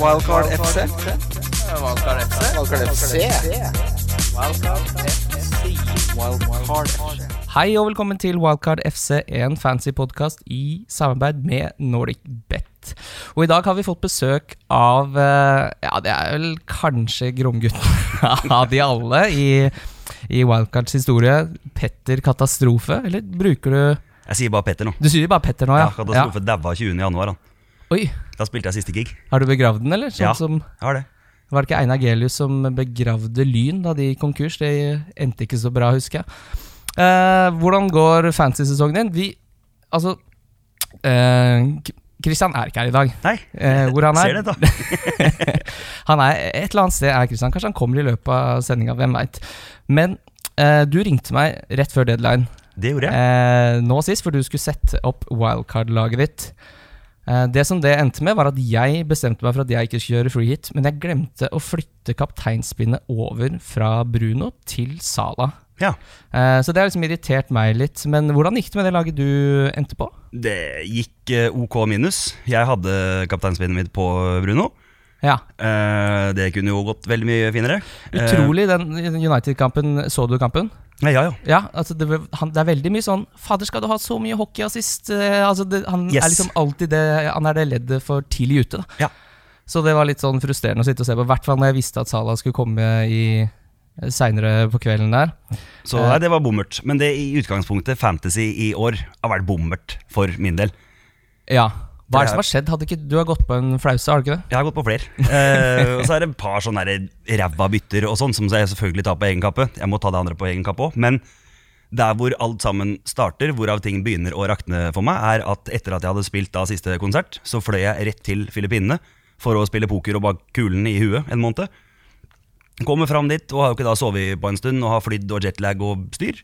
Wildcard FC. Wildcard FC. Wildcard FC. Wildcard FC. Hei og velkommen til Wildcard FC, en fancy podkast i samarbeid med Nordic Bet. Og i dag har vi fått besøk av eh, Ja, det er vel kanskje Gromgutten av de alle i, i Wildcards historie. Petter Katastrofe, eller bruker du Jeg sier bare Petter nå. Du sier bare Petter nå, Ja, ja? Katastrofe daua 20. januar. Han. Oi, Da spilte jeg siste gig. har du begravd den, eller? Sånn Ja. som Jeg har det. Var det ikke Einar Gelius som begravde Lyn da de gikk konkurs? Det endte ikke så bra, husker jeg. Eh, hvordan går fantasy-sesongen din? Vi Altså eh, K- Christian er ikke her i dag. Nei, Eh, hvor han er? ser det, da. Han er et eller annet sted, er Christian. Kanskje han kommer i løpet av sendinga, hvem veit. Men eh, du ringte meg rett før deadline Det gjorde jeg. eh, nå sist, for du skulle sette opp wildcard-laget ditt. Eh, det som det endte med, var at jeg bestemte meg for at jeg ikke skulle gjøre free hit, men jeg glemte å flytte kapteinspinnet over fra Bruno til Sala. Ja. Eh, så det har liksom irritert meg litt. Men hvordan gikk det med det laget du endte på? Det gikk eh, OK minus. Jeg hadde kapteinspinnet mitt på Bruno. Ja, det kunne jo gått veldig mye finere. Utrolig, den United-kampen. Så du kampen? Ja, ja, ja. Ja, altså det, han, det er veldig mye sånn Fader, skal du ha så mye hockeyassist? Uh, altså det, han Yes. er liksom alltid det Han er det leddet for tidlig ute, da. Ja. Så det var litt sånn frustrerende å sitte og se på. I hvert fall når jeg visste at Salah skulle komme i seinere på kvelden der. Så Eh. nei, det var bommert. Men det i utgangspunktet, fantasy i år, har vært bommert for min del. Ja. Hva er det som har skjedd? Hadde ikke, du har gått på en flause, har du ikke det? Jeg har gått på flere. Eh, og så er det et par sånne ræva bytter og sånn, som jeg selvfølgelig tar på egen kappe. Jeg må ta det andre på egen kappe òg. Men der hvor alt sammen starter, hvorav ting begynner å rakne for meg, er at etter at jeg hadde spilt da siste konsert, så fløy jeg rett til Filippinene for å spille poker og bak kulen i huet en måned. Kommer fram dit og har jo ikke da sovet på en stund og har flydd og jetlag og styr.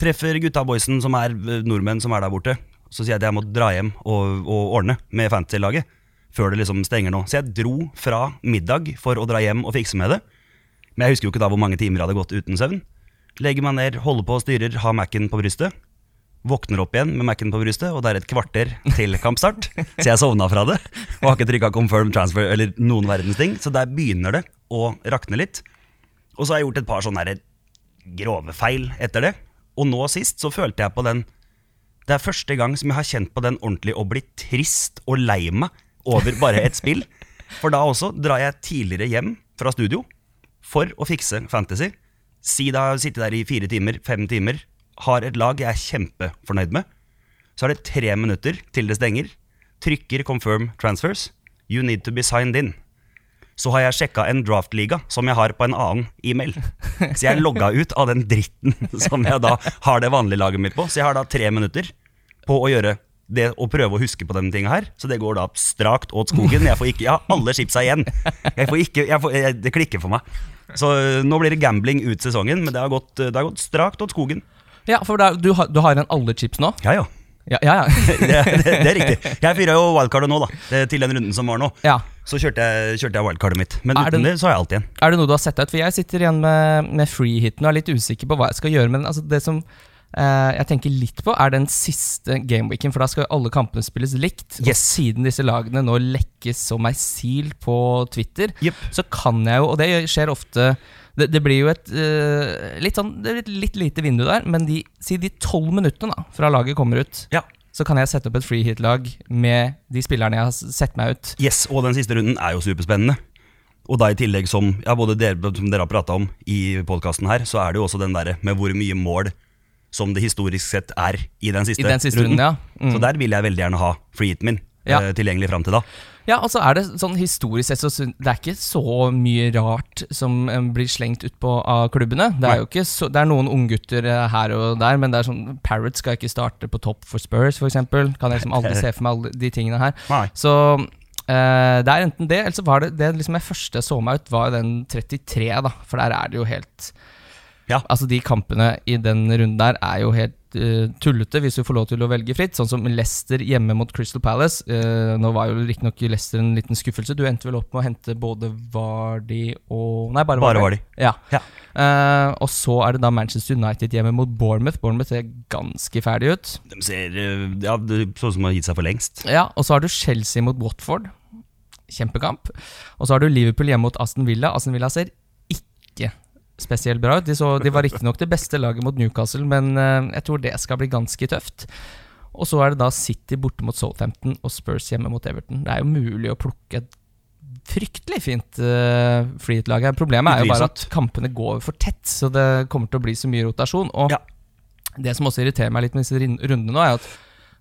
Treffer gutta boysen som er eh, nordmenn som er der borte. Så sier jeg at jeg må dra hjem og, og ordne med fantasy-laget før det liksom stenger nå. Så jeg dro fra middag for å dra hjem og fikse med det. Men jeg husker jo ikke da hvor mange timer jeg hadde gått uten søvn. Legger meg ned, holder på og styrer, har Mac-en på brystet. Våkner opp igjen med Mac-en på brystet, og det er et kvarter til kampstart. så jeg sovna fra det, og har ikke trykka confirm transfer eller noen verdens ting. Så der begynner det å rakne litt. Og så har jeg gjort et par sånne grove feil etter det. Og nå sist så følte jeg på den Det er første gang som jeg har kjent på den ordentlig å bli trist og lei meg over bare et spill. For da også drar jeg tidligere hjem fra studio for å fikse fantasy. Si da jeg sitter der i fire timer, fem timer, har et lag jeg er kjempefornøyd med. Så er det tre minutter til det stenger. Trykker confirm transfers. You need to be signed in. Så har jeg sjekka en draftliga som jeg har på en annen e-mail. Så jeg logga ut av den dritten som jeg da har det vanlige laget mitt på. Så jeg har da tre minutter på å gjøre det å prøve å huske på denne tinga her. Så det går da strakt åt skogen. Jeg får ikke, jeg har alle chipsa igjen. Jeg får ikke, jeg får, jeg, det klikker for meg. Så øh, nå blir det gambling ut sesongen, men det har gått, det har gått strakt åt skogen. Ja, for da, du, har, du har en alle chips nå? Ja, ja. Ja, ja. ja. Det, det, det er riktig. Jeg fyra jo wildcardet nå, da. Til den runden som var nå. ja. Så kjørte jeg, kjørte jeg wildcardet mitt. Men Er uten det så har jeg alt igjen. Er det noe du har sett ut? For jeg sitter igjen med, med free-hiten og er litt usikker på hva jeg skal gjøre. Men altså det som eh, jeg tenker litt på, er den siste gameweeken. For da skal alle kampene spilles likt. Og siden disse lagene nå lekkes som ei sil på Twitter, yep. så kan jeg jo, og det skjer ofte det, det blir jo et uh, litt sånn Det blir litt lite vindu der, men de, si de tolv minuttene da fra laget kommer ut, Ja. så kan jeg sette opp et free hit-lag med de spillerne jeg har sett meg ut. Yes, og den siste runden er jo superspennende. Og da i tillegg som ja, både dere, som dere har prata om i podkasten her, så er det jo også den derre med hvor mye mål som det historisk sett er i den siste, I den siste runden, ja. Mm. Så der vil jeg veldig gjerne ha freehiten min Ja. uh, tilgjengelig fram til da. Ja, og så er det sånn historisk sett så Det er ikke så mye rart som eh, blir slengt utpå av klubbene. Det er jo ikke så, Det er noen unggutter eh, her og der, men det er sånn Parrot skal ikke starte på topp for Spurs, f.eks. Kan jeg liksom aldri se for meg alle de tingene her. Nei. Så Uh, det er enten det, eller så var det det liksom jeg første så meg ut, var den 33, da. For der er det jo helt Ja. Altså, de kampene i den runden der er jo helt uh, tullete, hvis du får lov til å velge fritt. Sånn som Leicester hjemme mot Crystal Palace. Uh, nå var jo riktignok Leicester en liten skuffelse. Du endte vel opp med å hente både Vardy og Nei, bare, Bare Vardy. Ja. Ja. Uh, og så er det da Manchester United hjemme mot Bournemouth. Bournemouth ser ganske ferdig ut. De ser ja, sånn som har gitt seg for lengst. Ja, Og så har du Chelsea mot Watford. kjempekamp. Og så har du Liverpool hjemme mot Aston Villa. Aston Villa ser spesielt bra ut. De, så, de var riktignok det beste laget mot Newcastle, men eh, jeg tror det skal bli ganske tøft. Og så er det da City borte mot Southampton og Spurs hjemme mot Everton. Det er jo mulig å plukke et fryktelig fint uh, freehit-lag her. Problemet er jo bare at kampene går for tett, så det kommer til å bli så mye rotasjon. Og Ja. det som også irriterer meg litt med disse rundene nå, er at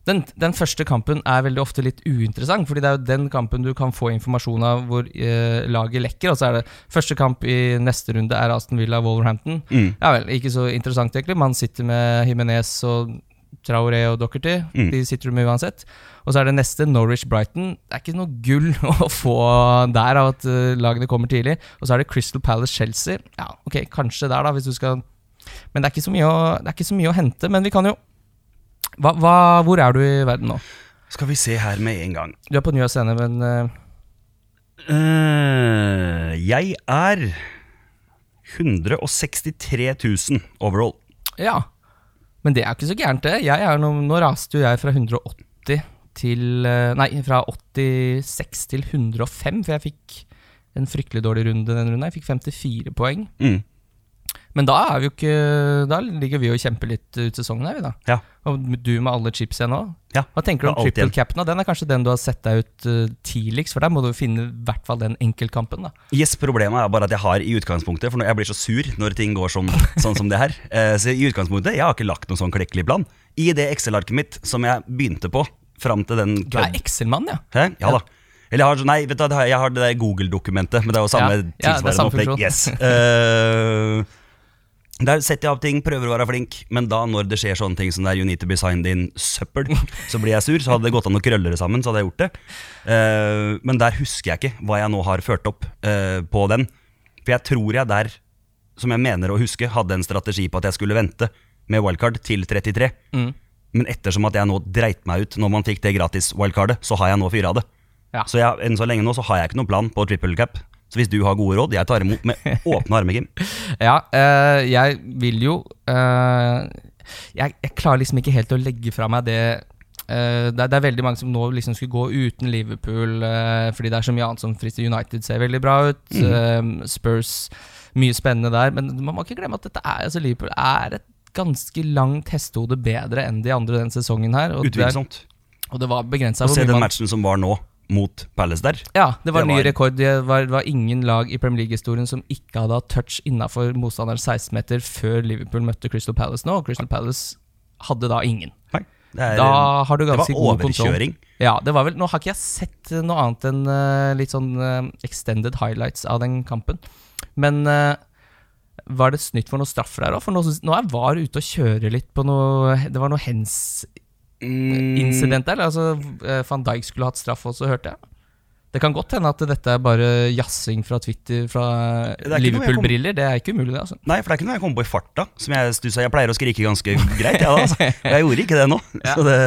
den, den første kampen er veldig ofte litt uinteressant, fordi det er jo den kampen du kan få informasjon av hvor eh, laget lekker. Og så er det første kamp i neste runde er Aston Villa Wolverhampton. Mm. Ja vel, ikke så interessant egentlig. Man sitter med Jimenez og Traoré og Dockerty. Mm. De sitter du med uansett. Og så er det neste Norwich-Brighton. Det er ikke noe gull å få der av at uh, lagene kommer tidlig. Og så er det Crystal Palace-Chelsea. Ja, ok, kanskje der, da, hvis du skal Men det er ikke så mye å, det er ikke så mye å hente. Men vi kan jo hva, hva, Hvor er du i verden nå? Skal vi se her med en gang. Du er på New Scene, men uh... Uh, jeg er 163 000 overall. Ja. Men det er ikke så gærent, det. Nå, nå raste jo jeg fra 180 til eh, Nei, fra 86 til 105, for jeg fikk en fryktelig dårlig runde den runden. Jeg fikk 54 poeng. Mm. Men da er vi jo ikke Da ligger vi og kjemper litt ut sesongen her, vi da. Ja. Og du med alle chips igjen òg. Ja, Hva tenker du om er triple cap nå? Den er kanskje den du har sett deg ut uh, tidligst, for der må du finne i hvert fall den enkeltkampen, da. Yes, Problemet er bare at jeg har i utgangspunktet For jeg blir så sur når ting går som, sånn som det her. Uh, så i utgangspunktet, jeg har ikke lagt noen sånn klekkelig plan. I det Excel-arket mitt som jeg begynte på fram til den Du er Excel-mann, ja. Hæ? Ja da. Eller jeg har, nei, vet du, jeg har det der Google-dokumentet, men det er jo samme Ja, ja, er tilsvarende opplegg. funksjon. Yes. Eh, der setter jeg opp ting, prøver å være flink, men da når det skjer sånne ting som der You need to be signed in søppel, så blir jeg sur. Så hadde det gått an å krølle det sammen, så hadde jeg gjort det. Uh, men der husker jeg ikke hva jeg nå har ført opp uh, på den. For jeg tror jeg der, som jeg mener å huske, hadde en strategi på at jeg skulle vente med wildcard til 33. Mm. Men ettersom at jeg nå dreit meg ut når man fikk det gratis wildcardet, så har jeg nå fyra det. Ja. Så jeg, enn så lenge nå så har jeg ikke noen plan på triple cap. Så hvis du har gode råd, jeg tar imot med åpne armer, Kim. Ja, eh, jeg vil jo eh, jeg, jeg klarer liksom ikke helt å legge fra meg det eh, det, er, det er veldig mange som nå liksom skulle gå uten Liverpool eh, fordi det er så mye annet som frister. United ser veldig bra ut. eh, Spurs mye spennende der. Men man må ikke glemme at dette er, altså Liverpool er et ganske langt hestehode bedre enn de andre den sesongen her. Og, det, Utvilsomt. og det var begrensa hvor se den matchen som var nå, mot Palace der. ja, det var Det ny var- rekord. Det var, det var ingen lag i Premier League-historien som ikke hadde hatt touch innafor motstanderens 16-meter før Liverpool møtte Crystal Palace nå, og Crystal Palace hadde da ingen. Nei, det, er, Da har du det var god kontroll. overkjøring. Ja, det var vel, Nå har ikke jeg sett noe annet enn uh, litt sånn uh, extended highlights av den kampen. Men uh, var det snytt for noe straffer der òg? For nå, nå er VAR ute og kjører litt på noe Det var noe Mm, hens-incident der. Altså, eh, Van Dijk skulle hatt straff også, hørte jeg. Det kan godt hende at dette er bare jazzing fra Twitter fra er Liverpool-briller. Det er ikke umulig, det. altså Nei, for det er ikke noe jeg kommer på i farta. Som jeg stussa. Jeg pleier å skrike ganske greit, jeg da. Altså. Jeg gjorde ikke det nå. Ja. Så det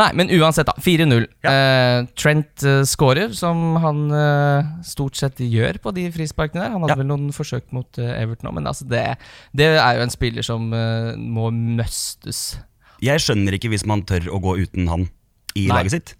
Nei, men uansett, da. 4-0. Ja. Eh, Trent uh, scorer, som han uh, stort sett gjør på de frisparkene der. Han hadde Ja. vel noen forsøk mot uh, Everton òg, men altså det, det er jo en spiller som må møstes. Jeg skjønner ikke hvis man tør å gå uten han i Nei. laget sitt.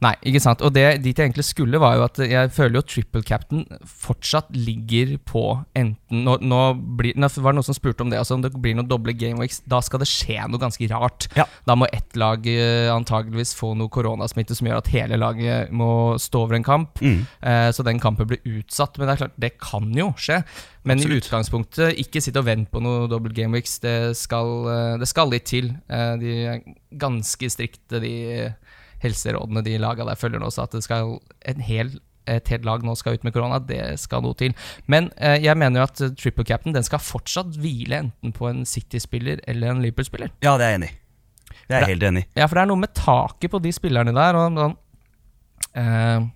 Nei, ikke sant. Og det dit jeg egentlig skulle, var jo at jeg føler jo triple captain fortsatt ligger på enten Nå, nå blir, nå var det noen som spurte om det, altså om det blir noen doble gameweeks. Da skal det skje noe ganske rart. Ja. Da må ett lag eh, antageligvis få noe koronasmitte som gjør at hele laget må stå over en kamp. Mm. Eh, så den kampen blir utsatt. Men det er klart, det kan jo skje. Men i utgangspunktet, ikke sitt og vent på noe double game weeks. Det skal, eh, det skal litt til. Eh, de er ganske strikte, de helserådene de laga der følger nå. Så at det skal en hel, et helt lag nå skal ut med korona, det skal noe til. Men eh, jeg mener jo at eh, triple cap'n den skal fortsatt hvile enten på en City-spiller eller en Liverpool-spiller. Ja, det er jeg enig i. Det er jeg helt enig i. Ja, for det er noe med taket på de spillerne der. Og, sånn, eh,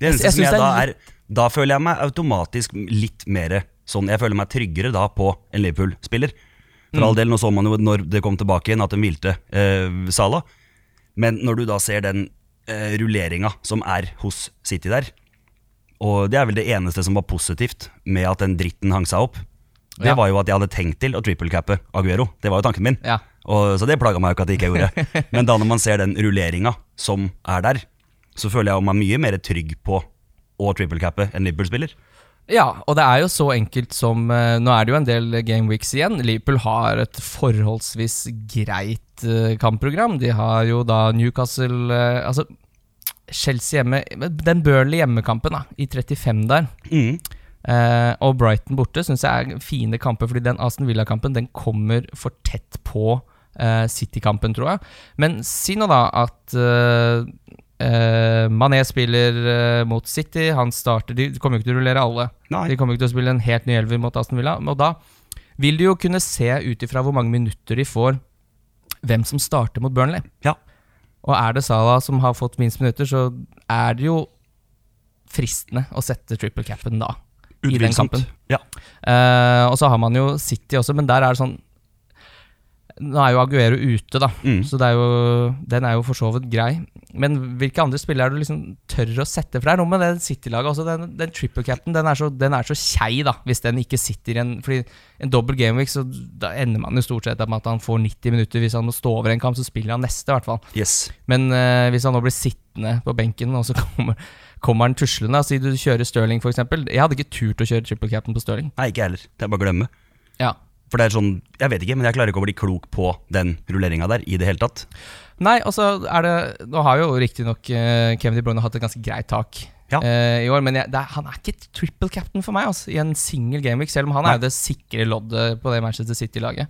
Det eneste Jeg som jeg da er er Da føler jeg meg automatisk litt mer sånn Jeg føler meg tryggere da på en Liverpool-spiller. For Mm. all del, nå så man jo når det kom tilbake igjen at de hvilte eh, Salah. Men når du da ser den eh, rulleringa som er hos City der Og det er vel det eneste som var positivt med at den dritten hang seg opp. Det Ja. var jo at jeg hadde tenkt til å trippelcappe Aguero. Det var jo tanken min. ja. Og, så det plaga meg jo ikke at jeg ikke gjorde. Men da når man ser den rulleringa som er der, så føler jeg meg mye mer trygg på å triple-cappe en Liverpool-spiller. Ja, og det er jo så enkelt som eh, Nå er det jo en del game weeks igjen. Liverpool har et forholdsvis greit eh, kampprogram. De har jo da Newcastle eh, Altså, Chelsea hjemme Den Burnley hjemmekampen, da, i 35 der. Mm. Eh, og Brighton borte syns jeg er fine kamper, fordi den Aston Villa-kampen Den kommer for tett på eh, City-kampen, tror jeg. Men si nå da at eh, eh, Mané spiller uh, mot City. Han starter De kommer jo ikke til å rullere alle. Nei. De kommer ikke til å spille en helt ny elver mot Aston Villa. Og da vil du jo kunne se ut ifra hvor mange minutter de får, hvem som starter mot Burnley. Ja. Og er det Salah som har fått minst minutter, så er det jo fristende å sette triple capen da. I den kampen. Ja. Uh, og så har man jo City også, men der er det sånn Nå er jo Aguero ute, da, Mm. så det er jo, den er jo for så vidt grei. Men hvilke andre spillere er du liksom tør å sette? For det er noe med det City-laget også. Den, den triple cap'n den er så, den er så kjei, da, hvis den ikke sitter i en Fordi en dobbel gameweek, så da ender man jo stort sett med at han får 90 minutter. Hvis han må stå over en kamp, så spiller han neste, i hvert fall. Yes. Men uh, hvis han nå blir sittende på benken, og så kommer, kommer han tuslende Si du kjører Stirling, f.eks. Jeg hadde ikke turt å kjøre triple cap'n på Stirling. Nei, ikke heller. Det er bare å glemme. Ja. For det er sånn, jeg vet ikke, men jeg klarer ikke å bli klok på den rulleringa der i det hele tatt. Nei, og så er det Nå har jo riktignok uh, Kevin De Bruyne hatt et ganske greit tak Ja. uh, i år, men jeg, er, han er ikke triple captain for meg altså, i en single gameweek, selv om han Nei. er det sikre loddet på det Manchester City-laget.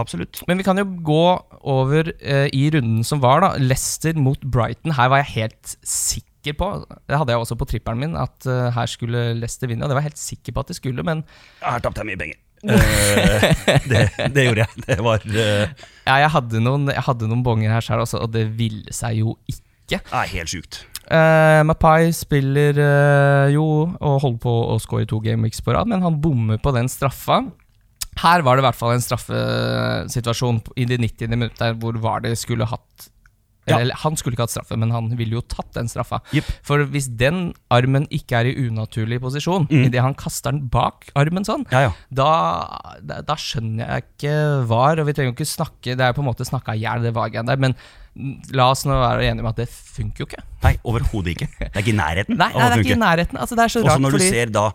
Absolutt. Men vi kan jo gå over uh, i runden som var, da. Leicester mot Brighton. Her var jeg helt sikker på Det hadde jeg også på trippelen min, at uh, her skulle Leicester vinne. Og det var jeg helt sikker på at de skulle, men Her tapte jeg mye penger. Eh, det, det gjorde jeg. Det var eh, ja, jeg hadde noen, jeg hadde noen bonger her sjøl og det ville seg jo ikke. Nei, helt sjukt. Uh, Mapai spiller uh, jo og holder på å score to gameweeks på rad, men han bommer på den straffa. Her var det i hvert fall en straffesituasjon i de 90. minutter hvor det skulle hatt Ja. Eller han skulle ikke hatt straffe, men han ville jo tatt den straffa. Yep. For hvis den armen ikke er i unaturlig posisjon, Mm. idet han kaster den bak armen sånn, Ja, ja. da, da, da skjønner jeg ikke var, og vi trenger jo ikke snakke Det er på en måte snakka i hjel, det var-greiene der, men mm, la oss nå være enige om at det funker jo ikke. Nei, overhodet ikke. Det er ikke i nærheten Nei, nei det er ikke i nærheten. Altså, det er så Også rart, når du fordi ser da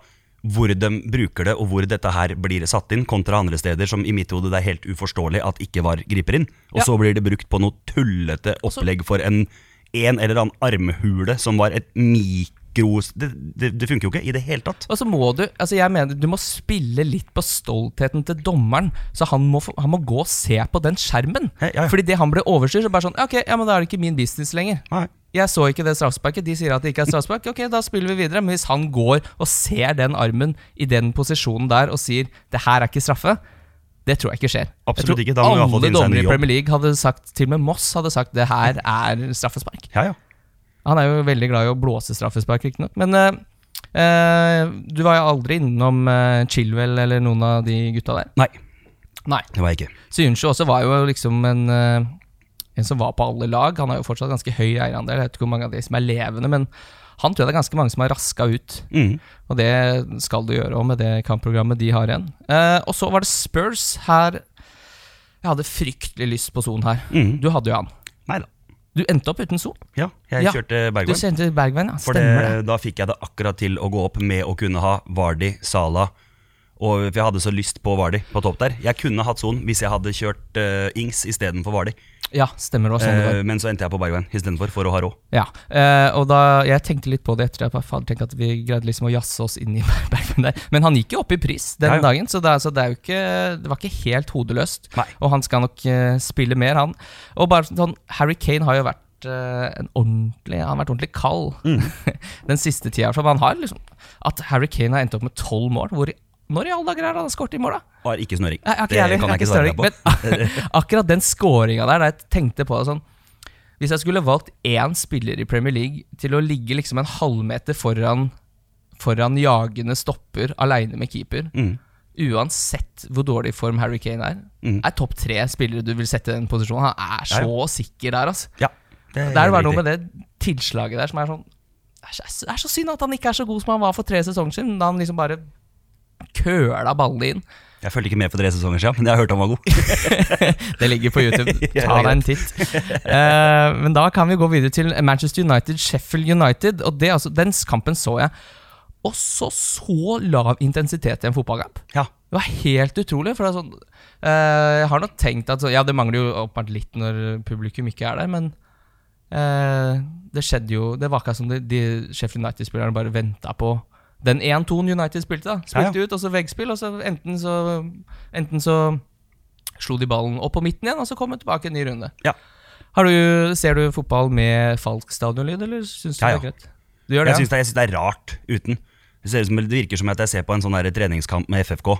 hvor de bruker det, og hvor dette her blir satt inn, kontra andre steder som i mitt hode det er helt uforståelig at ikke var griper inn. Og Ja. så blir det brukt på noe tullete opplegg for en en eller annen armhule som var et mikro... Det, det, det funker jo ikke i det hele tatt. Og så må du altså jeg mener, du må spille litt på stoltheten til dommeren. Så han må, han må gå og se på den skjermen. Ja, ja, ja. Fordi det han ble overstyrt, så bare sånn Ok, ja, men da er det ikke min business lenger. Nei. Jeg så ikke det straffesparket. De sier at det ikke er straffespark. Ok, da spiller vi videre. Men hvis han går og ser den armen i den posisjonen der og sier det her er ikke straffe, det tror jeg ikke skjer. Absolutt jeg ikke. tror Da må vi i hvert fall alle dommere i. Premier League hadde sagt, til og med Moss hadde sagt det her er straffespark. Ja, ja. Han er jo veldig glad i å blåse straffespark, riktignok. Men uh, uh, du var jo aldri innom uh, Chilwell eller noen av de gutta der? Nei, Nei. det var jeg ikke. Syunshu også var jo liksom en som var på alle lag. Han har jo fortsatt ganske høy eierandel. Jeg vet ikke hvor mange av de som er levende, men han tror jeg det er ganske mange som har raska ut. Mm. Og det skal du gjøre òg med det kampprogrammet de har igjen. Eh, og så var det Spurs her. Jeg hadde fryktelig lyst på Son her. Mm. Du hadde jo han. Nei da. Du endte opp uten Son. Ja, jeg Ja, kjørte Du kjørte Bergveien, ja. Stemmer det, det. da fikk jeg det akkurat til å gå opp med å kunne ha Vardi, Sala og jeg hadde så lyst på Vardi på topp der. Jeg kunne hatt Son hvis jeg hadde kjørt uh, Ings istedenfor Vardi. Ja, stemmer det. var Sånn det var. Eh, men så endte jeg på Bergveien istedenfor, for å ha råd. Ja, eh, og da, Jeg tenkte litt på det etter at jeg tenkte at vi greide liksom å jazze oss inn i Bergveien der. Men han gikk jo opp i pris den Ja, ja. dagen, så, det, så det, er jo ikke, det var ikke helt hodeløst. Nei. Og han skal nok eh, spille mer, han. Og bare sånn, Harry Kane har jo vært en ordentlig Han har vært ordentlig kald Mm. den siste tida. For han har liksom At Harry Kane har endt opp med tolv mål. Hvor, i- når i alle dager er det han skåret i mål, da? Har ikke snøring. Nei, ikke det kan jeg ikke svare på. Men akkurat den skåringa der, da jeg tenkte på det sånn Hvis jeg skulle valgt én spiller i Premier League til å ligge liksom en halvmeter foran, foran jagende stopper aleine med keeper, Mm. uansett hvor dårlig form Harry Kane er, Mm. er topp tre spillere du vil sette i den posisjonen. Han er så Ja, sikker der, altså. Ja, det er, Det er bare noe med det tilslaget der som er sånn Det så, det er så synd at han ikke er så god som han var for tre sesonger siden. Da han liksom bare køla ballene inn. Jeg fulgte ikke med for tre sesonger siden, men jeg har hørt han var god. Det ligger på YouTube. Ta deg en titt. Uh, men da kan vi gå videre til Manchester United, Sheffield United. Og det, altså, Den kampen så jeg. Og så så lav intensitet i en fotballkamp. Ja, Det var helt utrolig. For sånn uh, Jeg har nok tenkt at så- Ja, det mangler jo åpenbart litt når publikum ikke er der, men uh, det skjedde jo Det var akkurat som de, de Sheffield United-spillerne bare venta på den 1-2-en United spilte. da Spilte Ja, ut, og så veggspill, og så enten så Enten så slo de ballen opp på midten igjen, og så kom de tilbake en ny runde. Ja. Har du, ser du fotball med falsk stadionlyd, eller syns du Ja, det er greit? Du gjør det, Jeg syns det, det er rart uten. Det, ser ut som, det virker som at jeg ser på en sånn treningskamp med FFK.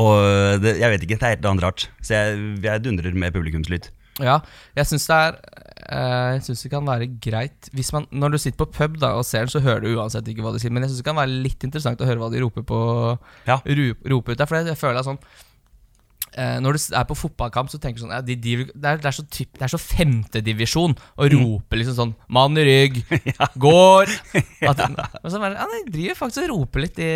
Og det, jeg vet ikke, det er helt annet rart. Så jeg, jeg dundrer med publikumslyd. Ja, jeg syns det er Jeg synes det kan være greit Hvis man, Når du sitter på pub da og ser den, så hører du uansett ikke hva de sier. Men jeg syns det kan være litt interessant å høre hva de roper på Ja. roper ut der. For jeg, jeg føler at sånn eh, Når du er på fotballkamp, så tenker du sånn ja, de, de, det, er, det, er så typ, det er så femtedivisjon å rope liksom sånn 'Mann i rygg, går' at, så ja, De driver faktisk og roper litt i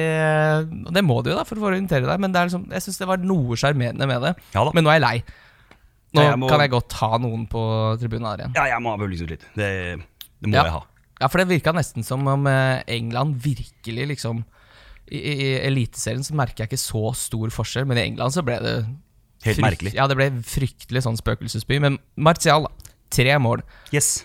Og det må de jo, da, for å orientere deg. Men det er liksom, jeg syns det var noe sjarmerende med det. Ja. Men nå er jeg lei. Nå jeg må- kan jeg godt ha noen på tribunen her igjen. Ja, jeg må ha publikumslyd. Det, det må Ja. jeg ha. Ja, for det virka nesten som om eh, England virkelig liksom I, i, Eliteserien så merker jeg ikke så stor forskjell, men i England så ble det Helt merkelig. Ja, det ble fryktelig sånn spøkelsesby. Men Martial. Tre mål. Yes.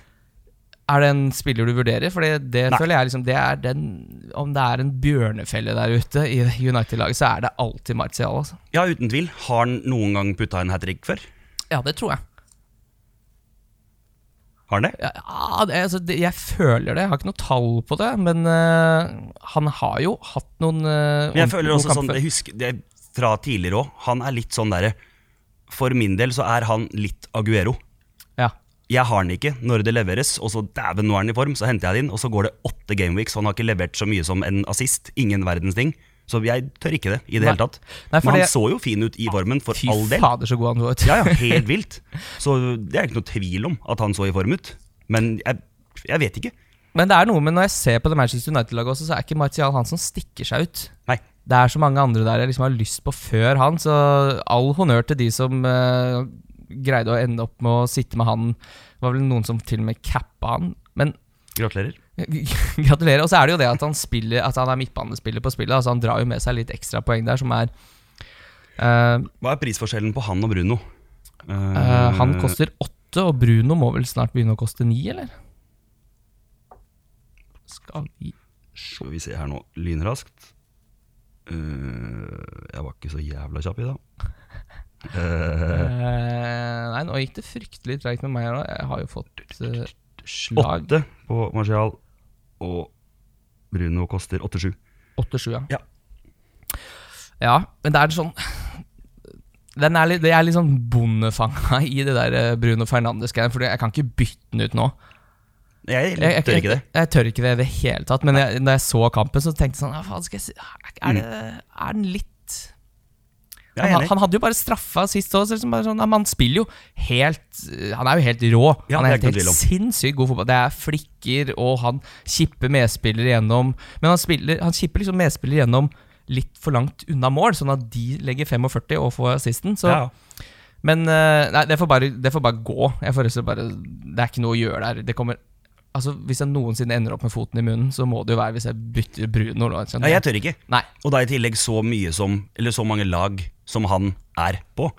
Er det en spiller du vurderer? For det, det Nei. føler jeg liksom Det er den Om det er en bjørnefelle der ute i United-laget, så er det alltid Martial, altså. Ja, uten tvil. Har han noen gang putta en hat trick før? Ja, det tror jeg. Har han det? Ja, det, altså, det, jeg føler det. Jeg har ikke noe tall på det, men uh, han har jo hatt noen uh, Men jeg føler også sånn, jeg husker det fra tidligere òg, han er litt sånn derre For min del så er han litt Aguero. Ja. Jeg har den ikke når det leveres, og så dæven, nå er han i form, så henter jeg den inn, og så går det åtte gameweeks, og han har ikke levert så mye som en assist. Ingen verdens ting. Så jeg tør ikke det i det Nei. hele tatt. Nei, Men han det- så jo fin ut i formen, for Fy all del. Fy fader, så god han så ut. Ja, ja, helt vilt. Så det er ikke noe tvil om at han så i form ut. Men jeg, jeg vet ikke. Men det er noe med når jeg ser på det Manchester United-laget også, så er ikke Martial han som stikker seg ut. Nei. Det er så mange andre der jeg liksom har lyst på før han, så all honnør til de som eh, greide å ende opp med å sitte med han. Det var vel noen som til og med cappa han. Men Gratulerer. gratulerer. Og så er det jo det at han spiller At han er midtbanespiller på spillet. Altså Han drar jo med seg litt ekstra poeng der, som er uh, Hva er prisforskjellen på han og Bruno? eh, Han koster åtte, og Bruno må vel snart begynne å koste ni, eller? Skal vi Skal vi se her nå, lynraskt. Eh, jeg var ikke så jævla kjapp i dag. Eh, Eh, nei, nå gikk det fryktelig treigt med meg. Jeg har jo fått eh, slag. Åtte på Marcial, og Bruno koster 8-7. 8-7, ja. Ja. Ja, men det er sånn den er litt, Det er litt sånn bondefanga i det der eh, Bruno Fernandes-greiet, for jeg kan ikke bytte den ut nå. Jeg, Jeg, jeg, tør ikke det. Jeg, jeg tør ikke det i det hele tatt, men jeg, da jeg så kampen, så tenkte jeg sånn ja, faen skal jeg si Er, det, er den litt Er han, han hadde jo bare straffa sist òg. Liksom sånn, han man spiller jo helt Han er jo helt rå. Ja, han er helt, helt sinnssykt god fotball. Det er flikker, og han kipper medspillere gjennom Men han, spiller, han kipper liksom medspillere gjennom litt for langt unna mål, sånn at de legger 45 og får assisten. Så, Ja. Men eh, nei, det får, bare, det får bare gå. Bare, det er ikke noe å gjøre der. Det kommer Altså, Hvis jeg noensinne ender opp med foten i munnen, så må det jo være hvis jeg bytter Bruno. Da, Nei, jeg tør ikke. Nei. Og da i tillegg så mye som Eller så mange lag som han er på.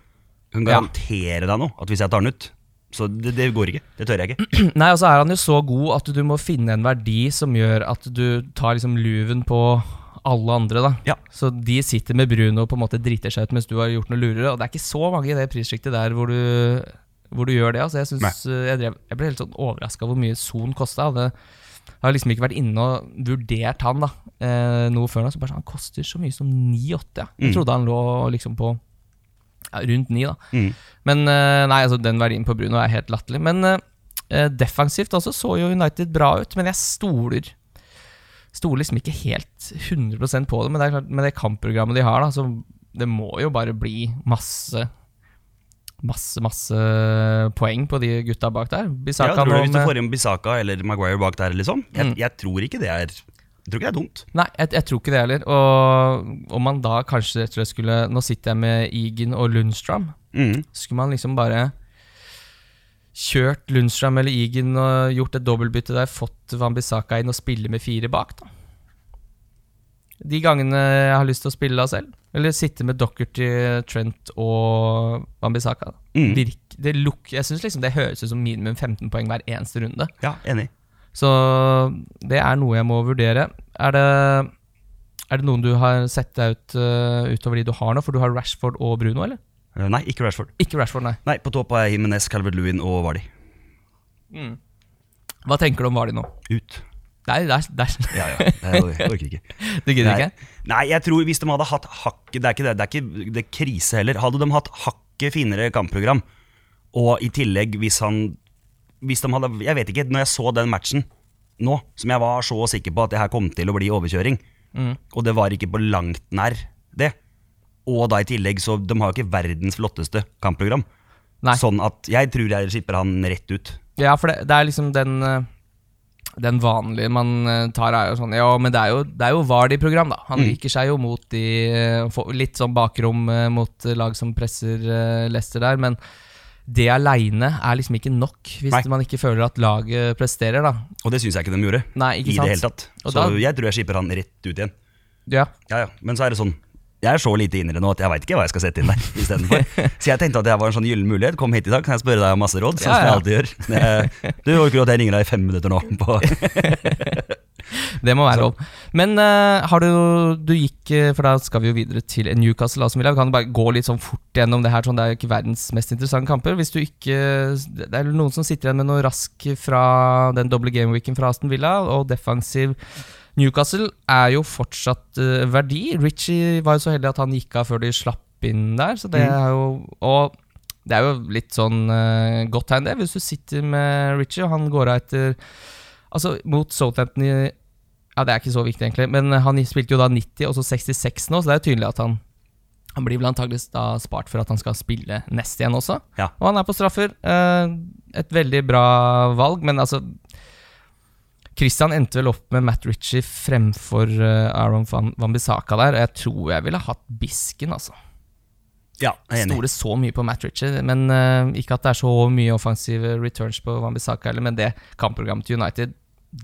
Jeg kan Ja. deg nå at hvis jeg tar den ut Så det, det går ikke. Det tør jeg ikke. Nei, og så er han jo så god at du må finne en verdi som gjør at du tar liksom luven på alle andre, da. Ja. Så de sitter med Bruno og på en måte driter seg ut mens du har gjort noe lurere. Og det er ikke så mange i det prissjiktet der hvor du, hvor du gjør det. Altså, jeg, synes, eh, jeg, drev, jeg ble helt sånn overraska hvor mye Son kosta. Jeg har liksom ikke vært inne og vurdert han da eh, noe før nå. Så bare sånn, Han koster så mye som 9-8. Ja. Jeg Mm. trodde han lå liksom på ja, rundt 9, da. Mm. Men eh, nei, altså den verdien på Bruno er helt latterlig. Men eh, eh, defensivt også så jo United bra ut, men jeg stoler Stoler liksom ikke helt 100% på det. Men det er klart, med det kampprogrammet de har, da, så det må jo bare bli masse Masse, masse poeng på de gutta bak der. Ja, tror du Hvis du får inn Bisaka eller Maguire bak der, liksom jeg, Mm. jeg tror ikke det er Jeg tror ikke det er dumt. Nei, jeg, jeg tror ikke det heller. Og om man da kanskje rett og slett skulle Nå sitter jeg med Egan og Lundstrøm. Mm. Skulle man liksom bare kjørt Lundstrøm eller Egan og gjort et dobbeltbytte der, fått Wambisaka inn og spille med fire bak, da? De gangene jeg har lyst til å spille da selv. Eller sitte med Dockerty, Trent og Wambisaka. Mm. Jeg syns liksom det høres ut som minimum 15 poeng hver eneste runde. Ja, enig. Så det er noe jeg må vurdere. Er det, er det noen du har sett deg ut uh, utover de du har nå? For du har Rashford og Bruno, eller? Eh, Nei, ikke Rashford. Ikke Rashford, nei. Nei, På topp er jeg Jimenez, Calvert-Lewin og Vardy. Hva tenker du om Vardy nå? Ut. Nei, der, der. Ja, ja. Jeg orker- ikke. Du gidder Nei. ikke? Nei, jeg tror hvis de hadde hatt hakket Det er ikke det, det er ikke det krise heller. Hadde de hatt hakket finere kampprogram, og i tillegg hvis han Hvis de hadde Jeg vet ikke, når jeg så den matchen nå, som jeg var så sikker på at det her kom til å bli overkjøring, Mm. og det var ikke på langt nær det, og da i tillegg så De har jo ikke verdens flotteste kampprogram. Nei. Sånn at jeg tror jeg skipper han rett ut. Ja, for det, det er liksom den øh, Den vanlige man øh, tar, er jo sånn Ja, men det er jo, det er jo Vardy-program, da. Han Mm. viker seg jo mot de øh, Litt sånn bakrom øh, mot lag som presser Leicester der, men det aleine er liksom ikke nok hvis Nei. man ikke føler at laget presterer, da. Og det syns jeg ikke de gjorde. Nei, ikke I sant? det hele tatt. Så da- jeg tror jeg skipper han rett ut igjen. Ja. Ja, ja. Men så er det sånn Jeg er så lite indre nå at jeg veit ikke hva jeg skal sette inn der istedenfor. Så jeg tenkte at det var en sånn gyllen mulighet. Kom hit i dag, kan jeg spørre deg om masse råd? Sånn Ja, som jeg alltid gjør. Du orker at jeg ringer deg i fem minutter nå? På. Det må være lov. Men uh, har du Du gikk eh, For da skal vi jo videre til Newcastle Altså, Vi kan bare gå litt sånn fort gjennom det her. Sånn, det er jo ikke verdens mest interessante kamper. Hvis du ikke Det er noen som sitter igjen med noe rask fra den doble gameweeken fra Aston Villa, og defensiv Newcastle er jo fortsatt uh, verdi. Richie var jo så heldig at han gikk av før de slapp inn der, så det Mm. er jo Og det er jo litt sånn uh, godt tegn, det, hvis du sitter med Richie, og han går av etter Altså, mot Southampton i Ja, det er ikke så viktig, egentlig, men han spilte jo da 90 og så 66 nå, så det er jo tydelig at han han blir vel antakeligvis da spart for at han skal spille neste igjen også. Ja. Og han er på straffer. Eh, et veldig bra valg, men altså Christian endte vel opp med Matt Ritchie fremfor eh, Aaron Van, Van Bissaka der. og Jeg tror jeg ville hatt Bisken, altså. Ja, jeg er enig. Stoler så mye på Matt Ritchie, men uh, ikke at det er så mye offensive returns på Van Bissaka heller, men det kampprogrammet til United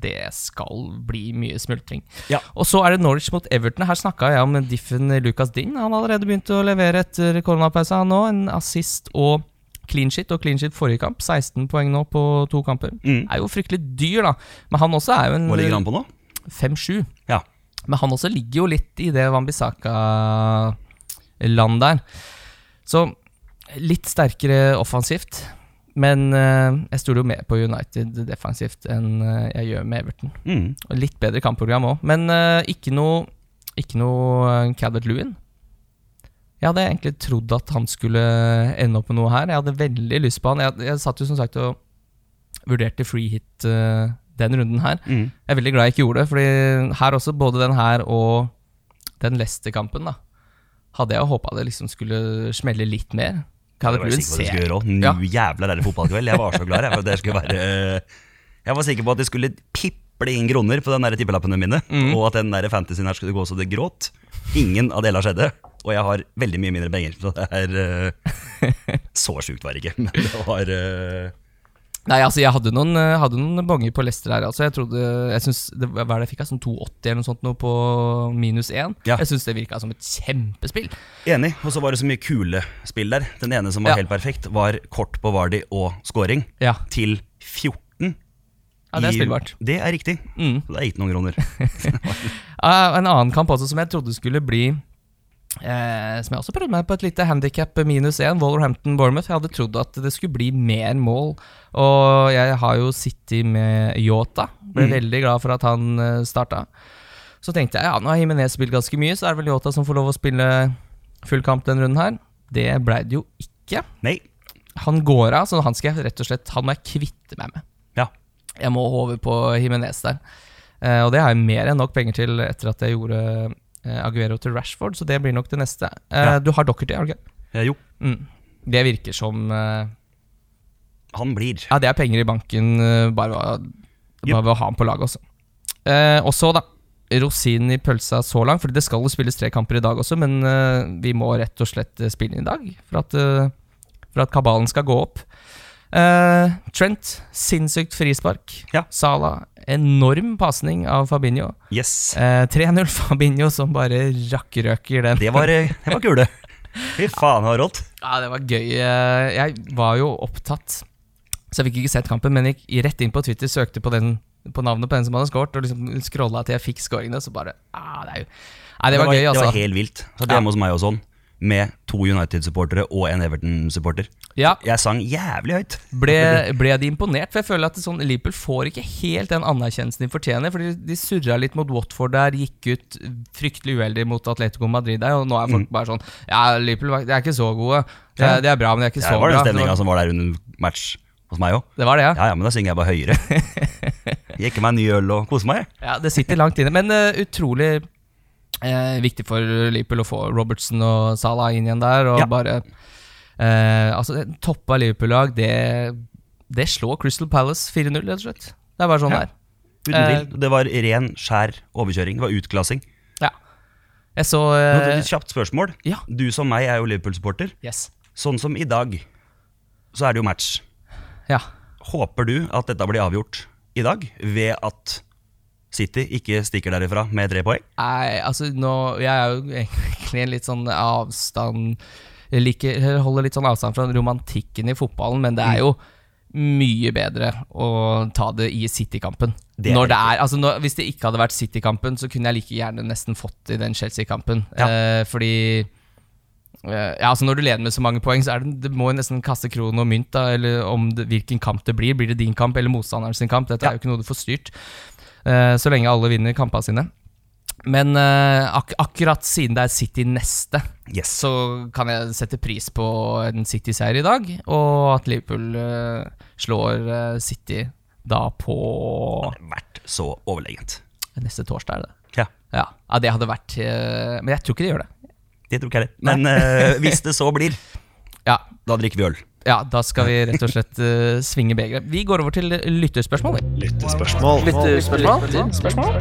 det skal bli mye smultring. Ja. Og så er det Norwich mot Everton. Her snakka jeg om diffen Lucas Dinn. Han har allerede begynt å levere etter koronapausa nå. En assist og clean shit, og clean shit forrige kamp. 16 poeng nå på to kamper. Mm. Er jo fryktelig dyr, da. Men han også er jo en Hvor ligger han på nå? 5-7. Ja. Men han også ligger jo litt i det Wambisaka-land der. Så litt sterkere offensivt. Men uh, jeg stoler jo mer på United defensivt enn uh, jeg gjør med Everton. Mm. Og litt bedre kampprogram òg. Men uh, ikke noe, ikke noe Cadet Calvert Lewin. Jeg hadde egentlig trodd at han skulle ende opp med noe her. Jeg hadde veldig lyst på han. Jeg, jeg satt jo som sagt og vurderte free hit uh, den runden her. Mm. Jeg er veldig glad jeg ikke gjorde det, Fordi her også, både den her og den Leicester-kampen, da hadde jeg håpa det liksom skulle smelle litt mer. Det det ser skulle gjøre Nå jævla der fotballkveld. Jeg var så glad jeg, for det skulle være Jeg var sikker på at det skulle piple inn kroner på den tippelappene mine, Mm. og at den fantasyen her skulle gå så det gråt. Ingen av delene skjedde, og jeg har veldig mye mindre penger. Så det er uh, Så sjukt var det ikke, men det var uh... Nei, altså jeg hadde noen, eh, hadde noen bonger på Lester her. Altså jeg trodde Jeg synes, det, Hva er det jeg fikk? Sånn 280 eller noe sånt nå på minus 1? Ja. Jeg syns det virka som et kjempespill. Enig. Og så var det så mye kule spill der. Den ene som var Ja. helt perfekt, var kort på Vardi og scoring Ja, til 14. ja det er i- spillbart. Det er riktig. Mm. Det er ikke noen kroner. En annen kamp også som jeg trodde skulle bli eh, Som jeg også prøvde meg på et lite handikap minus 1, Wallerhampton-Bournemouth. Jeg hadde trodd at det skulle bli mer mål, og jeg har jo sittet med Yota. Ble Mm. veldig glad for at han uh, starta. Så tenkte jeg ja, nå har Jimenez spilt ganske mye, så er det vel Yota som får lov å spille full kamp denne runden her. Det blei det jo ikke. Nei. Han går av, så han skal jeg rett og slett Han må jeg kvitte meg med. Ja. Jeg må over på Jimenez der. Eh, og det har jeg mer enn nok penger til etter at jeg gjorde eh, Aguero til Rashford, så det blir nok det neste. Eh, Ja. Du har Dockerty, har du ikke? Eh, jo, Mm. Det virker som eh, han blir. Ja, det er penger i banken eh, bare, ved Yep. å ha ham på laget også. Eh, og så, da. rosinen i pølsa så langt, for det skal jo spilles tre kamper i dag også, men eh, vi må rett og slett eh, spille inn i dag for at, eh, for at kabalen skal gå opp. Uh, Trent, sinnssykt frispark. Ja. Sala, enorm pasning av Fabinho. Yes. Eh, 3-0 Fabinho som bare rakkrøker den. Det var, eh, det var kule. Fy faen, det var rått. Ja, det var gøy. Eh, Jeg var jo opptatt, så jeg fikk ikke sett kampen, men gikk rett inn på Twitter, søkte på, den, på navnet på den som hadde skåret, og liksom scrolla til jeg fikk scoringene, så bare ah, det, er jo, Nei, det var gøy, altså. Det altså. var helt vilt. Satt hjemme hos meg og sånn, med to United-supportere og en Everton-supporter. Ja, Jeg sang jævlig høyt. ble, ble de imponert? For jeg føler at det sånn, Liverpool får ikke helt den anerkjennelsen de fortjener. Fordi de surra litt mot Watford der, gikk ut fryktelig uheldig mot Atletico Madrid der, og nå er folk Mm. bare sånn Ja, Liverpool de er ikke så gode. De de er bra, men de er ikke Det så var den bra. stemninga som var der under match hos meg òg. Det var det, ja. Ja, ja, men da synger jeg bare høyere. Jekker meg en ny øl og koser meg. Ja, det sitter langt inne. Men uh, utrolig eh, viktig for Liverpool å få Robertson og Salah inn igjen der. Og Ja. bare eh, Altså, toppa Liverpool-lag, det, det slår Crystal Palace 4-0, rett og slett. Det er bare sånn Ja. det er. Eh. Det var ren, skjær overkjøring. Det var utklassing. Ja. Jeg så eh, et kjapt spørsmål. Ja. Du som meg er jo Liverpool-supporter. Yes. Sånn som i dag, så er det jo match. Ja. Håper du at dette blir avgjort i dag, ved at City ikke stikker derifra med tre poeng? Nei, altså nå Jeg er jo egentlig en litt sånn avstand liker, holder litt sånn avstand fra romantikken i fotballen, men det er jo mye bedre å ta det i City-kampen. Når det er, altså når, Hvis det ikke hadde vært City-kampen, så kunne jeg like gjerne nesten fått i den Chelsea-kampen. Ja. Eh, fordi eh, ja, altså Når du leder med så mange poeng, så er det, det må du nesten kaste krone og mynt. da Eller om det, hvilken kamp det blir. Blir det din kamp eller motstanderen sin kamp? Dette Ja. er jo ikke noe du får styrt. Eh, så lenge alle vinner kampene sine. Men eh, ak akkurat siden det er City neste, Yes. så kan jeg sette pris på en City-seier i dag. Og at Liverpool eh, slår City da på Det Vært så overlegent. neste torsdag, er det? Ja, Ja, ja det hadde vært Men jeg tror ikke de gjør det. det tror ikke jeg heller. Men uh, hvis det så blir, Ja, da drikker vi øl. Ja da skal vi rett og slett uh, svinge begeret. Vi går over til lyttespørsmål. Lyttespørsmål. Lyttespørsmål.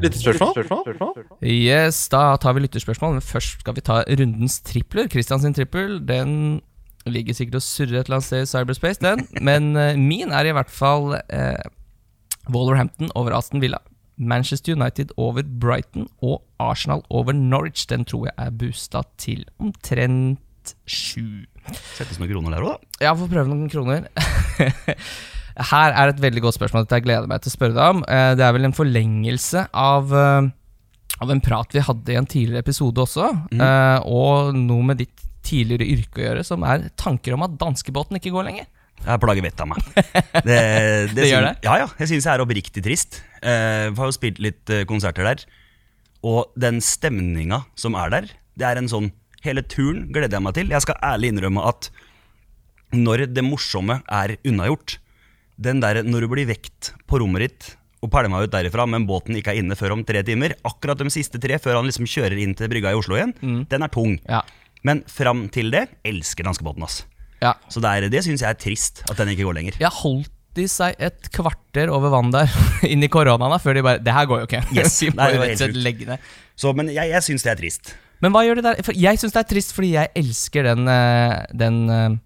Lyttespørsmål? Yes, da tar vi lyttespørsmål, men først skal vi ta rundens tripler. Christian sin trippel, den ligger sikkert og surrer et eller annet sted i cyberspace, den. Men uh, min er i hvert fall uh, Wolverhampton over Aston Villa. Manchester United over Brighton og Arsenal over Norwich. Den tror jeg er boosta til omtrent sju. Settes noen kroner der òg, da. Ja, får prøve noen kroner. Her er et veldig godt spørsmål. Dette jeg gleder meg til å spørre deg om. Eh, Det er vel en forlengelse av, eh, av en prat vi hadde i en tidligere episode også, mm. og noe med ditt tidligere yrke å gjøre, som er tanker om at danskebåten ikke går lenger. Jeg plager vettet av meg. Det, det, Det gjør det? Ja, ja. Jeg syns jeg er oppriktig trist. Jeg har jo spilt litt eh, konserter der. Og den stemninga som er der, det er en sånn Hele turen gleder jeg meg til. Jeg skal ærlig innrømme at når det morsomme er unnagjort, den der når du blir vekt på rommet ditt og pælma ut derifra, men båten ikke er inne før om tre timer, akkurat de siste tre før han liksom kjører inn til brygga i Oslo igjen, den er tung. Ja. Men fram til det elsker danskebåten, ass. ja. Så det, er- det syns jeg er trist at den ikke går lenger. Jeg holdt de seg et kvarter over vann der inn i koronaen da, før de bare Det her går jo ikke. Yes. Jo helt sjukt. Så, men jeg, jeg syns det er trist. Men hva gjør det der? For jeg syns det er trist, fordi jeg elsker den, eh, den eh,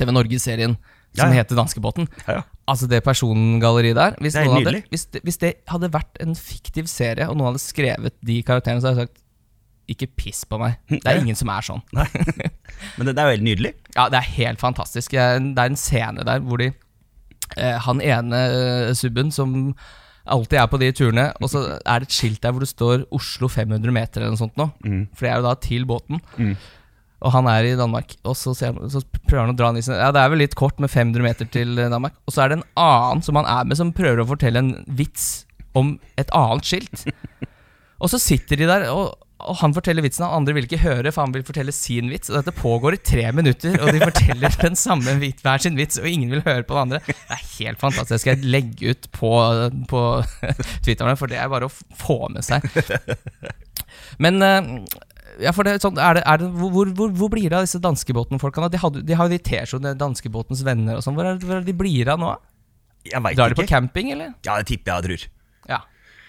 TV Norge-serien som Ja, heter Danskebåten. Ja, ja. Altså det persongalleriet der. Hvis, Det hadde, hvis, det, hvis det hadde vært en fiktiv serie, og noen hadde skrevet de karakterene, så hadde jeg sagt ikke piss på meg. Det er ingen som er sånn. Men det, det er jo helt nydelig. Ja, det er helt fantastisk. Det er en scene der hvor de eh, Han ene eh, subben som alltid er på de turene, og så er det et skilt der hvor det står 'Oslo 500 meter' eller noe sånt nå. For det er jo da til båten. Og han er i Danmark, og så, ser han, så prøver han å dra han i sin Ja, det er vel litt kort med 500 meter til eh, Danmark. Og så er det en annen som han er med, som prøver å fortelle en vits om et annet skilt. Og så sitter de der, og, og han forteller vitsen, og andre vil ikke høre, for han vil fortelle sin vits. Og dette pågår i tre minutter, og de forteller den samme vit, hver sin vits, og ingen vil høre på den andre. Det er helt fantastisk. Det skal jeg legge ut på, på Twitteren, for det er bare å få med seg. Men eh, ja, for det, sånn, er det, er det, hvor, hvor, hvor, blir det av disse danskebåten-folkene? De, hadde- de har jo de T-skjortene, Danskebåtens venner og sånn. Hvor, hvor er de blir av nå? Jeg vet Drar de på camping, eller? Ja, det tipper jeg jeg tror. Ja.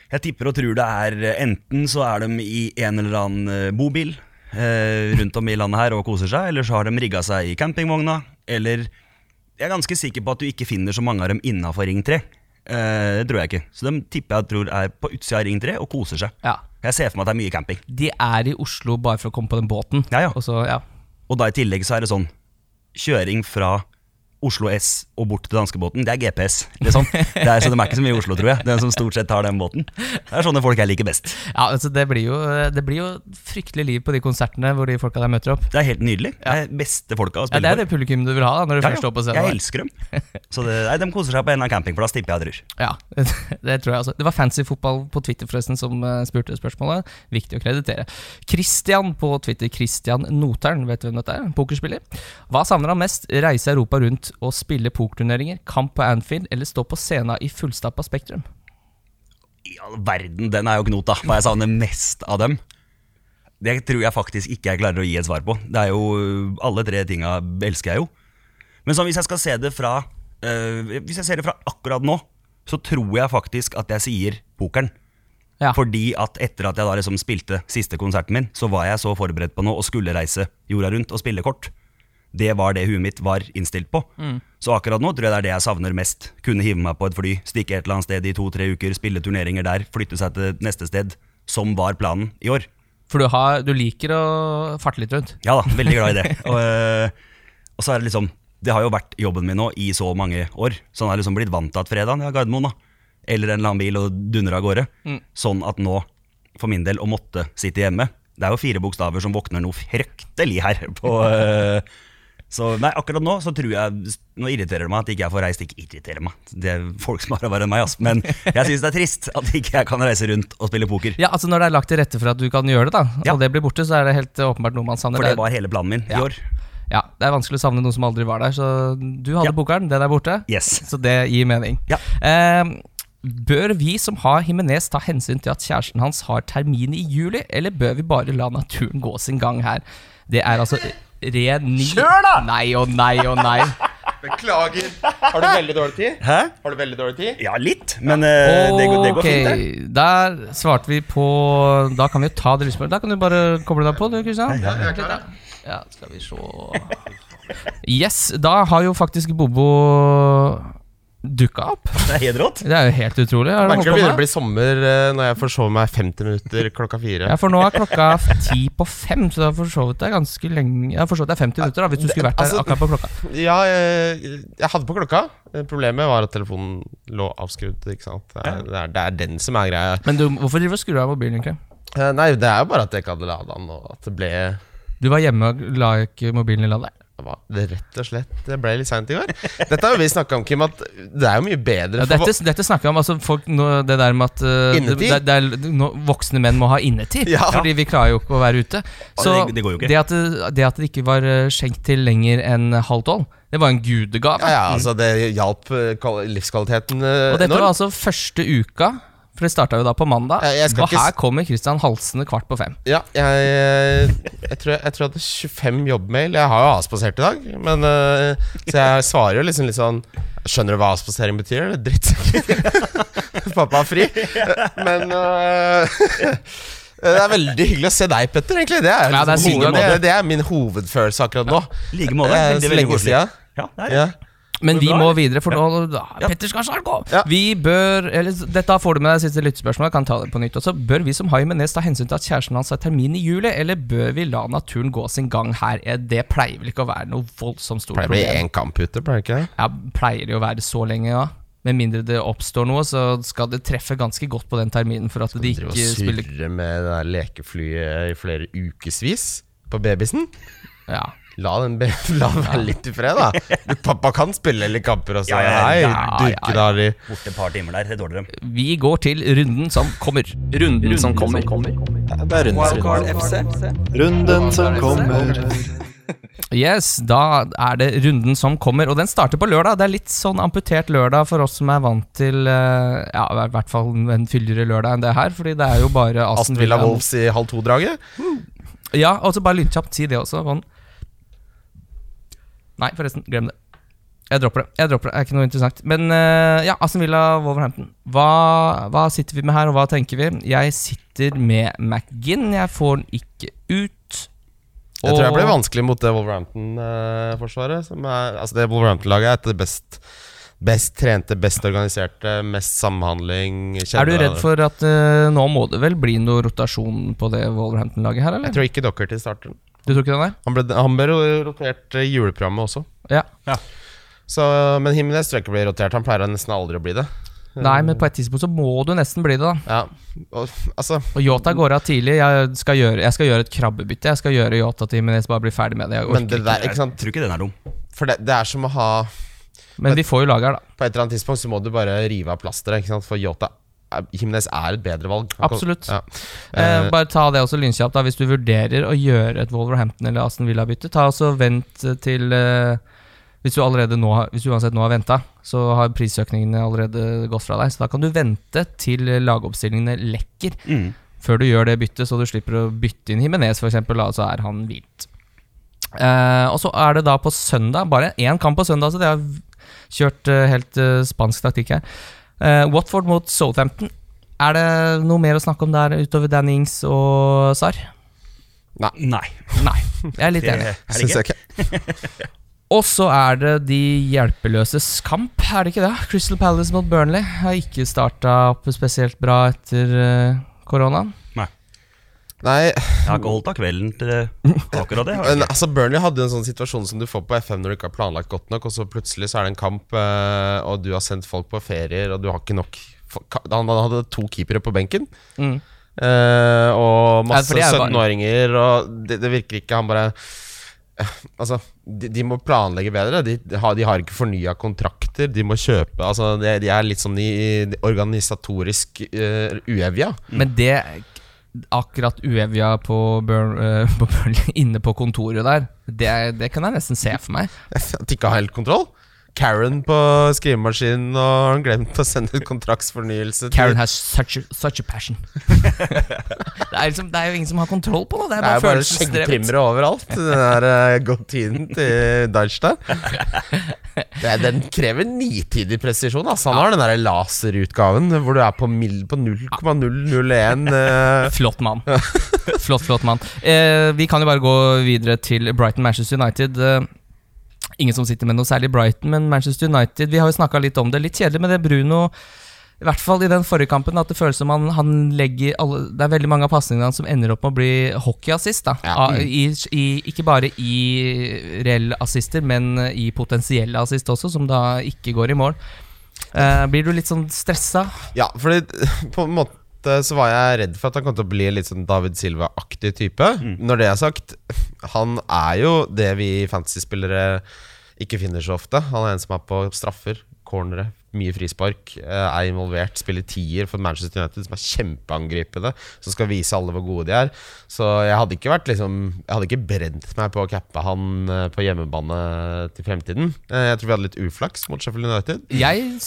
Jeg tipper og tror det er eh, enten så er de i en eller annen eh, bobil eh, rundt om i landet her og koser seg, eller så har de rigga seg i campingvogna, eller Jeg er ganske sikker på at du ikke finner så mange av dem innafor Ring 3. Eh, det tror jeg ikke. Så de tipper jeg tror er på utsida av Ring 3 og koser seg. Ja. Jeg ser for meg at det er mye camping. De er i Oslo bare for å komme på den båten. Ja, ja. Og så, ja. Og da i tillegg så er det sånn Kjøring fra Oslo S og bort til danskebåten, det er GPS. Liksom. Det er, så de er ikke så mye i Oslo, tror jeg. Den som stort sett tar den båten. Det er sånne folk jeg liker best. ja altså det, blir jo, det blir jo fryktelig liv på de konsertene hvor de folka der møter opp. Det er helt nydelig. Det er beste folka å Ja, det er det publikum du vil ha da, når du Ja, først står på scenen. Jeg elsker dem. Så det, nei, De koser seg på en eller campingplass, tipper jeg tror. Ja, det tror jeg altså. Det var Fancy Fotball på Twitter forresten som eh, spurte spørsmålet. Viktig å kreditere. Christian på Twitter, Christian Notern, vet du hvem dette er? Pokerspiller. Hva savner han mest? Reise Europa rundt og spille pokerturneringer, kamp på Anfield eller stå på scenen i fullstappa Spektrum? I all verden, den er jo knota. for jeg savner mest av dem. Det tror jeg faktisk ikke jeg klarer å gi et svar på. Det er jo Alle tre tinga elsker jeg jo. Men sånn, hvis jeg skal se det fra øh, Hvis jeg ser det fra akkurat nå, så tror jeg faktisk at jeg sier pokeren. Ja. Fordi at etter at jeg da liksom spilte siste konserten min, så var jeg så forberedt på noe og skulle reise jorda rundt og spille kort. Det var det huet mitt var innstilt på. Så akkurat nå tror jeg det er det jeg savner mest. Kunne hive meg på et fly, stikke et eller annet sted i to-tre uker, spille turneringer der, flytte seg til neste sted, som var planen i år. For du, har, du liker å farte litt rundt? Ja da, veldig glad i det. Og, øh, og så er det liksom Det har jo vært jobben min nå i så mange år, så han har liksom blitt vant til at fredagen ja, Gardermoen, da. Eller en eller annen bil og dundre av gårde. Sånn at nå, for min del, å måtte sitte hjemme Det er jo fire bokstaver som våkner noe fryktelig her på øh, Så nei, akkurat nå så tror jeg Nå irriterer det meg at ikke jeg får reist. Ikke irriterer meg, det er folk som har verre enn meg, ass. Men jeg syns det er trist at ikke jeg kan reise rundt og spille poker. Ja, altså Når det er lagt til rette for at du kan gjøre det, da Ja. og det blir borte, så er det helt åpenbart noe man savner. For det Det var hele planen min Ja. i år. Ja, Det er vanskelig å savne noen som aldri var der. Så du hadde Ja. pokeren, den er borte. Yes. Så det gir mening. Ja. Eh, bør vi som har Himinez ta hensyn til at kjæresten hans har termin i juli, eller bør vi bare la naturen gå sin gang her? Det er altså ren ni Kjør da! Nei og nei og nei. Beklager. Har du veldig dårlig tid? Hæ? Har du veldig dårlig tid? Ja, litt, men uh, det, går, det går fint, det. der svarte vi på Da kan vi jo ta det lysbare. Da kan du bare koble deg på, du, Kristian. Ja. Ja, skal vi se Yes, da har jo faktisk Bobo dukka opp. Det er helt rått. Det er jo helt utrolig. Jeg Merker det Merkelig begynner å bli sommer eh, når jeg forsover meg 50 minutter klokka fire. Ja, for nå er klokka ti på fem, så du har forsovet er ganske lenge Jeg har forsovet deg er 50 minutter, da, hvis du skulle vært der Altså- akkurat på klokka. Ja, jeg, jeg hadde på klokka. Problemet var at telefonen lå avskrudd. Ikke sant? Det er, det er, det er den som er greia. Men du, hvorfor driver du og skrur av mobilen, egentlig? Eh, Nei, det er jo bare at jeg ikke hadde lada den, og at det ble Du var hjemme og la ikke mobilen i ladet? Det det rett og slett Det ble litt seint i går. Dette har jo vi snakka om, Kim, at det er jo mye bedre Ja, dette, dette snakka vi om, altså folk, nå, det der med at uh, Innetid? det, det er, nå, Voksne menn må ha innetid, Ja. fordi vi klarer jo ikke å være ute. Så det- det går jo ikke. Det, at det, at det ikke var eh, skjenkt til lenger enn halv tolv, det var en gudegave. Ja, ja, altså Det hjalp eh, livskvaliteten enormt. Og dette var altså første uka, for det starta jo da på mandag. Ja, og ikke her kommer Christian halsende kvart på fem. Ja, jeg, jeg, tror jeg, jeg tror jeg hadde 25 jobbmail. Jeg har jo avspasert i dag, men uh, så jeg svarer jo liksom litt sånn Skjønner du hva avspasering betyr? Eller drittsekker? Pappa har fri. Men uh, det er veldig hyggelig å se deg, Petter. egentlig Det er, Ja, det er hoved, det, er, det er min hovedfølelse akkurat nå. Ja, like måte. Eh, er Så veldig lenge siden. Ja, det er det. Ja. Men vi må videre, for nå da, Petter skal snart gå. Vi bør eller, Dette får du med deg siste lyttespørsmål. Jeg kan ta det på nytt også. Bør vi som Haimenes ta hensyn til at kjæresten hans har termin i juli, eller bør vi la naturen gå sin gang her? Eh, Det pleier vel ikke å være noe voldsomt stort Pleier å bli problem. én kamp ute, pleier ikke det? Ja, pleier det å være så lenge, ja. Med mindre det oppstår noe, så skal det treffe ganske godt på den terminen for at de Drive ikke spiller surre med det der lekeflyet i flere ukevis på babysen. Ja. La den, be la den være litt i fred, da. Du, pappa kan spille litt kamper også. Ja, ja, ja. Nei, Ja, ja, Borte et par timer der, det er dem. Vi går til runden som kommer. Runden som kommer. Det er runden som Runden som kommer. Yes, da er det runden som kommer, og den starter på lørdag. Det er litt sånn amputert lørdag for oss som er vant til eh, Ja, i hvert fall en fyldigere lørdag enn det her, fordi det er jo bare Aston Villa Wolves i halv to-draget. Ja, og så bare lynkjapt si det også. Sånn. Nei, forresten, glem det. Jeg dropper det. jeg dropper det, Det er ikke noe interessant. Men uh, ja, Aston Villa Wolverhampton. Hva, hva sitter vi med her, og hva tenker vi? Jeg sitter med McGinn. Jeg får den ikke ut. Jeg tror jeg blir vanskelig mot det Wolverhampton-forsvaret. som er- Altså Det Wolverhampton-laget er et av det best, best trente, best organiserte, mest samhandling Er du redd for at uh, nå må det vel bli noe rotasjon på det Wolverhampton-laget her, eller? Jeg tror ikke Docherty starter. Du tror ikke den der? Han ble, han ble rotert i juleprogrammet også. Ja. Så, men jeg ikke blir rotert. Han pleier nesten aldri å bli det. Nei, men på et tidspunkt så må du nesten bli det, da. Ja, og, altså Og Yota går av tidlig. Jeg skal gjøre, jeg skal gjøre et krabbebytte. Jeg skal gjøre Yota til Jimenez, bare bli ferdig med det. Jeg Men det der, ikke sant jeg tror ikke den er dum. For det, det er som å ha Men vi får jo lager, her, da. På et eller annet tidspunkt så må du bare rive av plasteret, ikke sant? For Yota Jimenez er et bedre valg. Absolutt. Ja. Eh, Eh, bare ta det også lynkjapt. da Hvis du vurderer å gjøre et Wolverhampton eller Aston Villa-bytte, ta også vent til eh, Hvis du allerede nå Hvis du uansett nå har venta, så har prissøkningene allerede gått fra deg. Så da kan du vente til lagoppstillingene lekker Mm. før du gjør det byttet, så du slipper å bytte inn Himinez, f.eks. Så er han hvilt. Eh, og så er det da på søndag, bare én kamp på søndag, så det har kjørt eh, helt eh, spansk taktikk her. Eh, Watford mot Southampton. Er det noe mer å snakke om der utover Danny Ings og Sar? Nei. Nei, jeg er litt Det enig. det Syns jeg ikke. Og så er det de hjelpeløses kamp, er det ikke det? Crystal Palace mot Burnley har ikke starta opp spesielt bra etter eh, koronaen. Nei, Jeg har ikke holdt av kvelden til det. akkurat det. men altså Burnley hadde en sånn situasjon som du får på FM når du ikke har planlagt godt nok, og så plutselig så er det en kamp, eh, og du har sendt folk på ferier, og du har ikke nok Han hadde to keepere på benken, Mm. eh, og masse for det er bare- 17-åringer, og det, det virker ikke Han bare eh, Altså, de, de må planlegge bedre. De, de, har, de har ikke fornya kontrakter. De må kjøpe Altså, de, de er litt sånn i, i organisatorisk uh, uevja. Men det Akkurat Uevja på, Burn, uh, på Burnley inne på kontoret der, det, det kan jeg nesten se for meg. At de ikke har helt kontroll. Karen på skrivemaskinen, og har han glemt å sende ut kontraktsfornyelse til Karen has such a, such a passion. det, er liksom, det er jo ingen som har kontroll på det. Det er Det bare, er bare skjeggtrimmere overalt. Den der uh, til Dodge der. Det, er- den krever nitidig presisjon. Altså. Han har den der laserutgaven hvor du er på, på 0,001 uh... Flott mann. flott, flott mann. Uh, vi kan jo bare gå videre til Brighton Manchester United. Eh, ingen som sitter med noe særlig Brighton, men Manchester United Vi har jo snakka litt om det. Litt kjedelig med det Bruno i hvert fall i den forrige kampen at det føles som han, han legger alle, Det er veldig mange av pasningene hans som ender opp med å bli hockeyassist. da. Ja. Ah, I, i, ikke bare i reelle assister, men i potensielle assist også, som da ikke går i mål. Eh, blir du litt sånn stressa? Ja, fordi på en måte så var jeg redd for at han kom til å bli litt sånn David Silva-aktig type. Når det er sagt, han er jo det vi fantasy-spillere ikke finner så ofte. Han er en som er på straffer, cornere, mye frispark, eh, er involvert, spiller tier for Manchester United, som er kjempeangripende, som skal vise alle hvor gode de er. Så jeg hadde ikke vært liksom Jeg hadde ikke brent meg på å cappe han eh, på hjemmebane til fremtiden. Eh, Jeg tror vi hadde litt uflaks mot Sheffield United. Jeg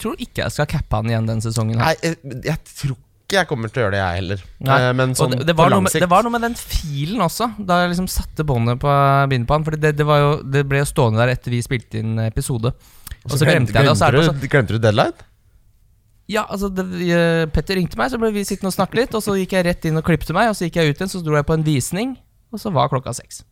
tror ikke jeg skal cappe han igjen den sesongen. her Nei, jeg, jeg tror ikke jeg kommer til å gjøre det, jeg heller. Nei. Eh, Men sånn det, det, var noe lang med, sikt det var noe med den filen også, da jeg liksom satte båndet på, bindet på han. For det, det, var jo, det ble jo stående der etter vi spilte inn episode. Og så glemte jeg det. Og så er det sånn glemte du deadline? Ja, altså det, eh, Petter ringte meg, så ble vi sittende og snakke litt. Og så gikk jeg rett inn og klippte meg, og så gikk jeg ut igjen, så dro jeg på en visning. Og så var klokka seks.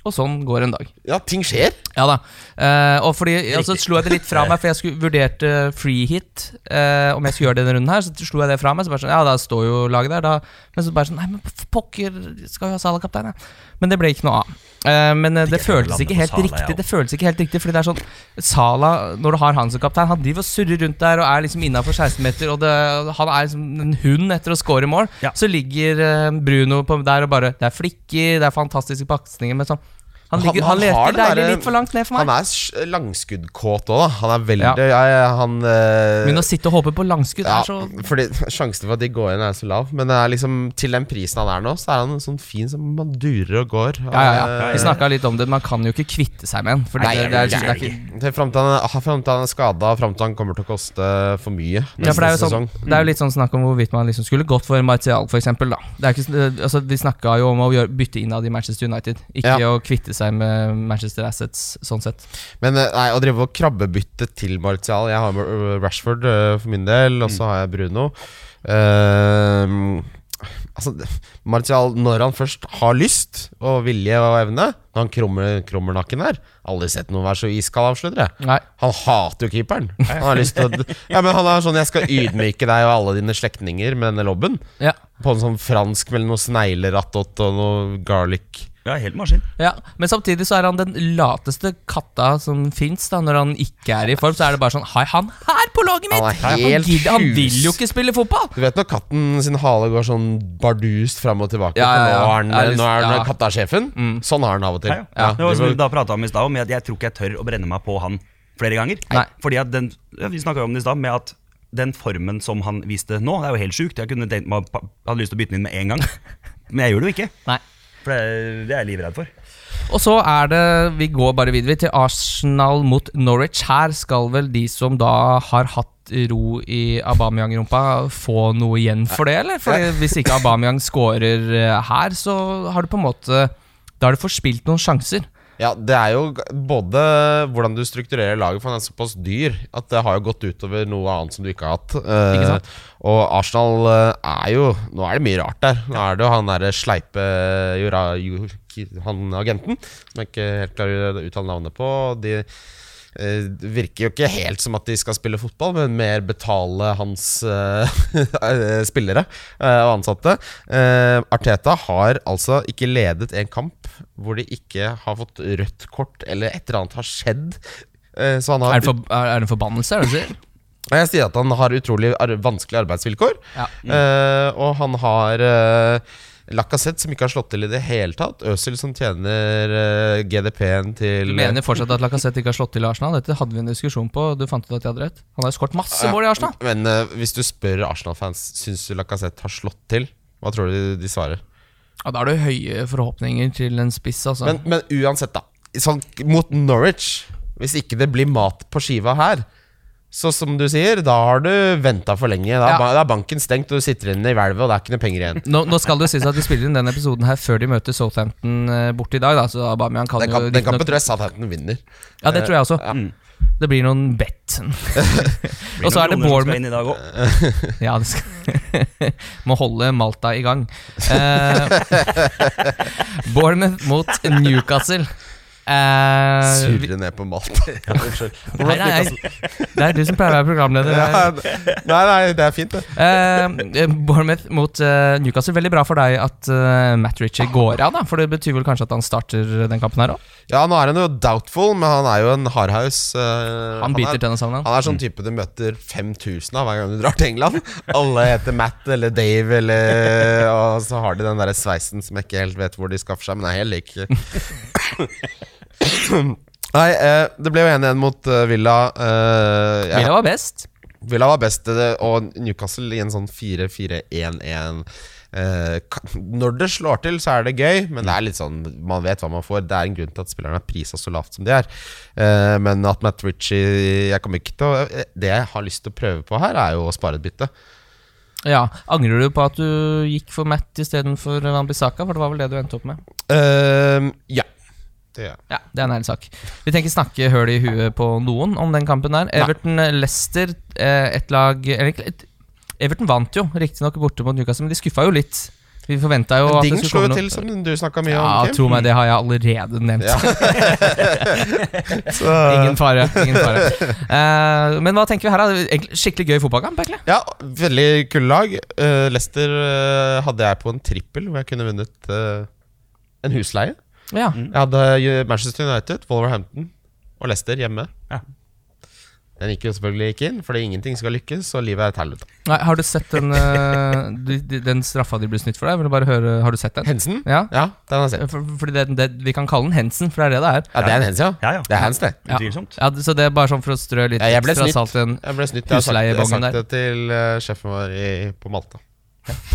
Og sånn går en dag. Ja, ting skjer. Ja da. Eh, og fordi, og så slo jeg det litt fra meg, for jeg skulle vurderte free hit. eh, om jeg skulle gjøre det denne runden her, så slo jeg det fra meg. Så bare sånn, ja, da står jo laget der. Da. Men så bare sånn Nei, men pokker, skal jo ha Salah-kaptein, ja. Men det ble ikke noe av. Eh, men det, det føles lande ikke helt Sala, riktig. Det føles ikke helt riktig Fordi det er sånn Salah, når du har han som kaptein, han driver og surrer rundt der og er liksom innafor 16-meter, og det, han er liksom en hund etter å score mål. Ja. Så ligger eh, Bruno på der og bare Det er flikker, det er fantastiske pasninger, men sånn han, ligger, han, han han leter deilig litt for langt ned for meg. Han er langskuddkåt òg, da. Han er veldig Ja. jeg, Han uh, Men å sitte og håpe på langskudd ja, er så fordi Sjansen for at de går inn, er så lav. Men det er liksom til den prisen han er nå, så er han sånn fin som man durer og går. Ja, ja, ja. Eh, Vi snakka litt om det, man kan jo ikke kvitte seg med en. For det, Nei, det, det, er, det det er han, er- fram til han er skada, fram til han kommer til å koste for mye neste ja, for det, er jo sesong. sånn, det er jo litt sånn snakk om hvorvidt man liksom skulle gått for Martial. Det er altså, vi snakka jo om å gjøre, bytte innad i Manchester United, ikke Ja. å kvitte seg med Manchester Assets, sånn sett. Men eh, nei, å drive og krabbebytte til Martial Jeg har uh, Rashford uh, for min del, og så har jeg Bruno. Uh, altså, Martial, når han først har lyst og vilje og evne Når han krummer, krummer nakken der Aldri sett noen være så iskald avslutter jeg. Han hater jo keeperen. Han har lyst til å Ja, men han er sånn 'Jeg skal ydmyke deg og alle dine slektninger med denne lobben'. Ja. På en sånn fransk med noe sneglerattåt og noe garlic. Ja, helt maskin. Ja, Men samtidig så er han den lateste katta som fins. Når han ikke er i form, så er det bare sånn Hei, han her på laget mitt?! Han er helt gidder, han vil jo ikke spille fotball! Du vet når katten sin hale går sånn bardust fram og tilbake? Ja, ja, ja. Nå er han, Ja, litt- nå er han ja. Mm. Sånn har han av og til. Ja, ja. det var som vi da prata om i stad, om at jeg tror ikke jeg tør å brenne meg på han flere ganger. Nei. Fordi at den, Vi snakka om det i stad, med at den formen som han viste nå, det er jo helt sjukt. Jeg kunne tenkt meg hadde lyst til å bytte den inn med en gang, men jeg gjør det jo ikke. Nei. For det, det er jeg livredd for. Og så er det Vi går bare videre til Arsenal mot Norwich. Her skal vel de som da har hatt ro i Aubameyang-rumpa, få noe igjen for det, eller? For Hvis ikke Aubameyang scorer eh, her, så har du på en måte Da har du forspilt noen sjanser. Ja, det er jo både hvordan du strukturerer laget, for han er såpass dyr at det har jo gått utover noe annet som du ikke har hatt. Eh, Ikke sant? Og Arsenal eh, er jo Nå er det mye rart der. Nå er det jo han derre sleipe Jura, Ju- Han agenten, som jeg ikke helt klarer å uttale navnet på. De eh, det virker jo ikke helt som at de skal spille fotball, men mer betale hans uh, spillere uh, og ansatte. Uh, Arteta har altså ikke ledet en kamp hvor de ikke har fått rødt kort, eller et eller annet har skjedd. Eh, har Er det, for, er det en forbannelse, er det du sier? Jeg sier at han har utrolig ar vanskelige arbeidsvilkår. Ja. Eh, og han har Lacassette, som ikke har slått til i det hele tatt. Øzil, som tjener uh, GDP-en til Du mener fortsatt at Lacassette ikke har slått til i Arsenal? Dette hadde vi en diskusjon på, du fant ut at jeg hadde rett. Han har jo skåret masse mål i Arsenal. Men uh, hvis du spør Arsenal-fans Syns du Lacassette har slått til, hva tror du de svarer? Ja, Da er det høye forhåpninger til en spiss, altså. Men, men uansett, da. Sånn, mot Norwich, hvis ikke det blir mat på skiva her så som du sier, da har du venta for lenge. Da, Ja. da er banken stengt, og du sitter inne i hvelvet, og det er ikke noe penger igjen. Nå, nå skal det sies at de spiller inn denne episoden her før de møter Southampton eh, borte i dag. Da, så Aubameyang kan Den, jo kamp, den kampen nok... tror jeg Southampton vinner. Ja, det tror jeg også. Ja. Det blir noen bet. og så er det Noen som skal Bournemouth inn i dag. Ja, det skal Må holde Malta i gang. Eh, Bournemouth mot Newcastle. Vi- Surre ned på malt Ja, nei, nei, nei, det er du som pleier å være programleder. Ja, nei, nei, det er fint, det. Uh, Bournemouth mot uh, Newcastle. Veldig bra for deg at uh, Matt Ritchie går av, da. For det betyr vel kanskje at han starter den kampen her òg? Ja, nå er han jo doubtful, men han er jo en hardhaus. Uh, Han biter er, tenna sammen. han er sånn type du møter 5000 av hver gang du drar til England. Alle heter Matt eller Dave, eller, og så har de den der sveisen som jeg ikke helt vet hvor de skaffer seg, men er helt lik. Nei, eh, det ble jo 1-1 mot eh, Villa. eh, jeg- Villa var best. Villa var best, og Newcastle i en sånn 4-4-1-1. Eh, når det slår til, så er det gøy, men det er litt sånn man vet hva man får. Det er en grunn til at spillerne er prisa så lavt som de er. Eh, men at Matt Ritchie Jeg kommer ikke til å Det jeg har lyst til å prøve på her, er jo å spare et bytte. Ja, Angrer du på at du gikk for Matt istedenfor Wambisaka? For det var vel det du endte opp med? Eh, ja. Det er. Ja, det er en ærlig sak. Vi tenker snakke høl i huet på noen om den kampen der. Everton-Lester, et lag et- Everton vant jo riktignok borte mot Newcastle, men de skuffa jo litt. Vi forventa jo at Ding det slo slår jo til, som du snakka mye Ja, om. Ja, tro meg, det har jeg allerede nevnt. Ja. Så- Ingen fare. ingen fare Uh, Men hva tenker vi her? da? Skikkelig gøy fotballkamp, egentlig. Ja, veldig kule lag. Uh, Leicester uh, hadde jeg på en trippel hvor jeg kunne vunnet eh, en husleie. Ja. Jeg hadde Manchester United, Wolverhampton og Leicester hjemme. Ja. Den gikk jo selvfølgelig ikke inn, fordi ingenting skal lykkes, og livet er et helvete. Nei, har du sett den, eh, den straffa de ble snytt for deg? Vil du bare høre, Har du sett den? Hensen? Ja. Ja, den har jeg sett. For, fordi det, det, Vi kan kalle den Hensen, for det er det det er. Ja, det er en hens, ja. Ja, ja. Det er hens, det. Ja. Utvilsomt. Ja, så det er bare sånn for å strø litt Ja, jeg ble ekstra snytt. salt i en Jeg ble. Jeg har sagt, jeg sagt det til eh, sjefen vår i, på Malta.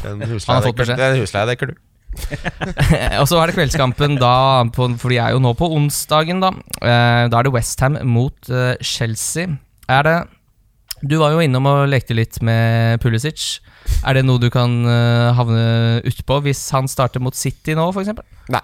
Den Han har fått beskjed. den husleia dekker du. Og så er det kveldskampen da, på, for de er jo nå på onsdagen, da. Eh, da er det Westham mot eh, Chelsea. Er det Du var jo innom og lekte litt med Pulisic. Er det noe du kan eh, havne utpå hvis han starter mot City nå, f.eks.? Nei.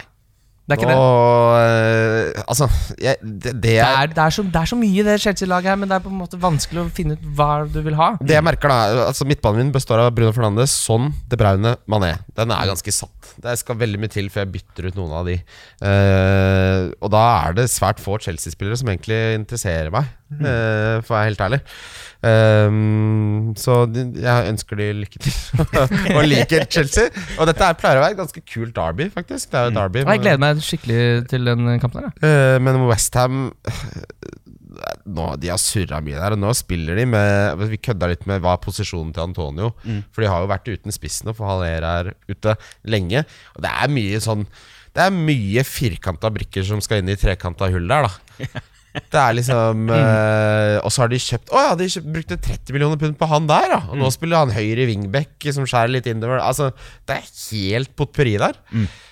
Det er ikke det. Og, eh, altså, jeg, det, det, Det er, det, er så, det er så mye i det Chelsea-laget her, men det er på en måte vanskelig å finne ut hva du vil ha. det jeg merker, da altså Midtbanen min består av Bruno Fernandes, Son, De Braune, Mané. Den er ganske satt. Det skal veldig mye til før jeg bytter ut noen av de. Uh, og da er det svært få Chelsea-spillere som egentlig interesserer meg, eh, for å være helt ærlig. Um, så jeg ønsker de lykke til, og liker Chelsea. Og dette er, pleier å være et ganske kult derby, faktisk. Det er jo derby Jeg gleder meg skikkelig til den kampen her. Eh, men Westham nå, De har surra mye der, og nå spiller de med Vi kødda litt med hva er posisjonen til Antonio. For de har jo vært uten spissen, og Haller er ute lenge. Og det er mye sånn Det er mye firkanta brikker som skal inn i trekanta hull der, da. Det er liksom eh, Og så har de kjøpt Å ja, de kjøpt, brukte 30 millioner pund på han der, da. Og nå spiller han høyre wingback som skjærer litt innover. Altså, det er helt potpurri der.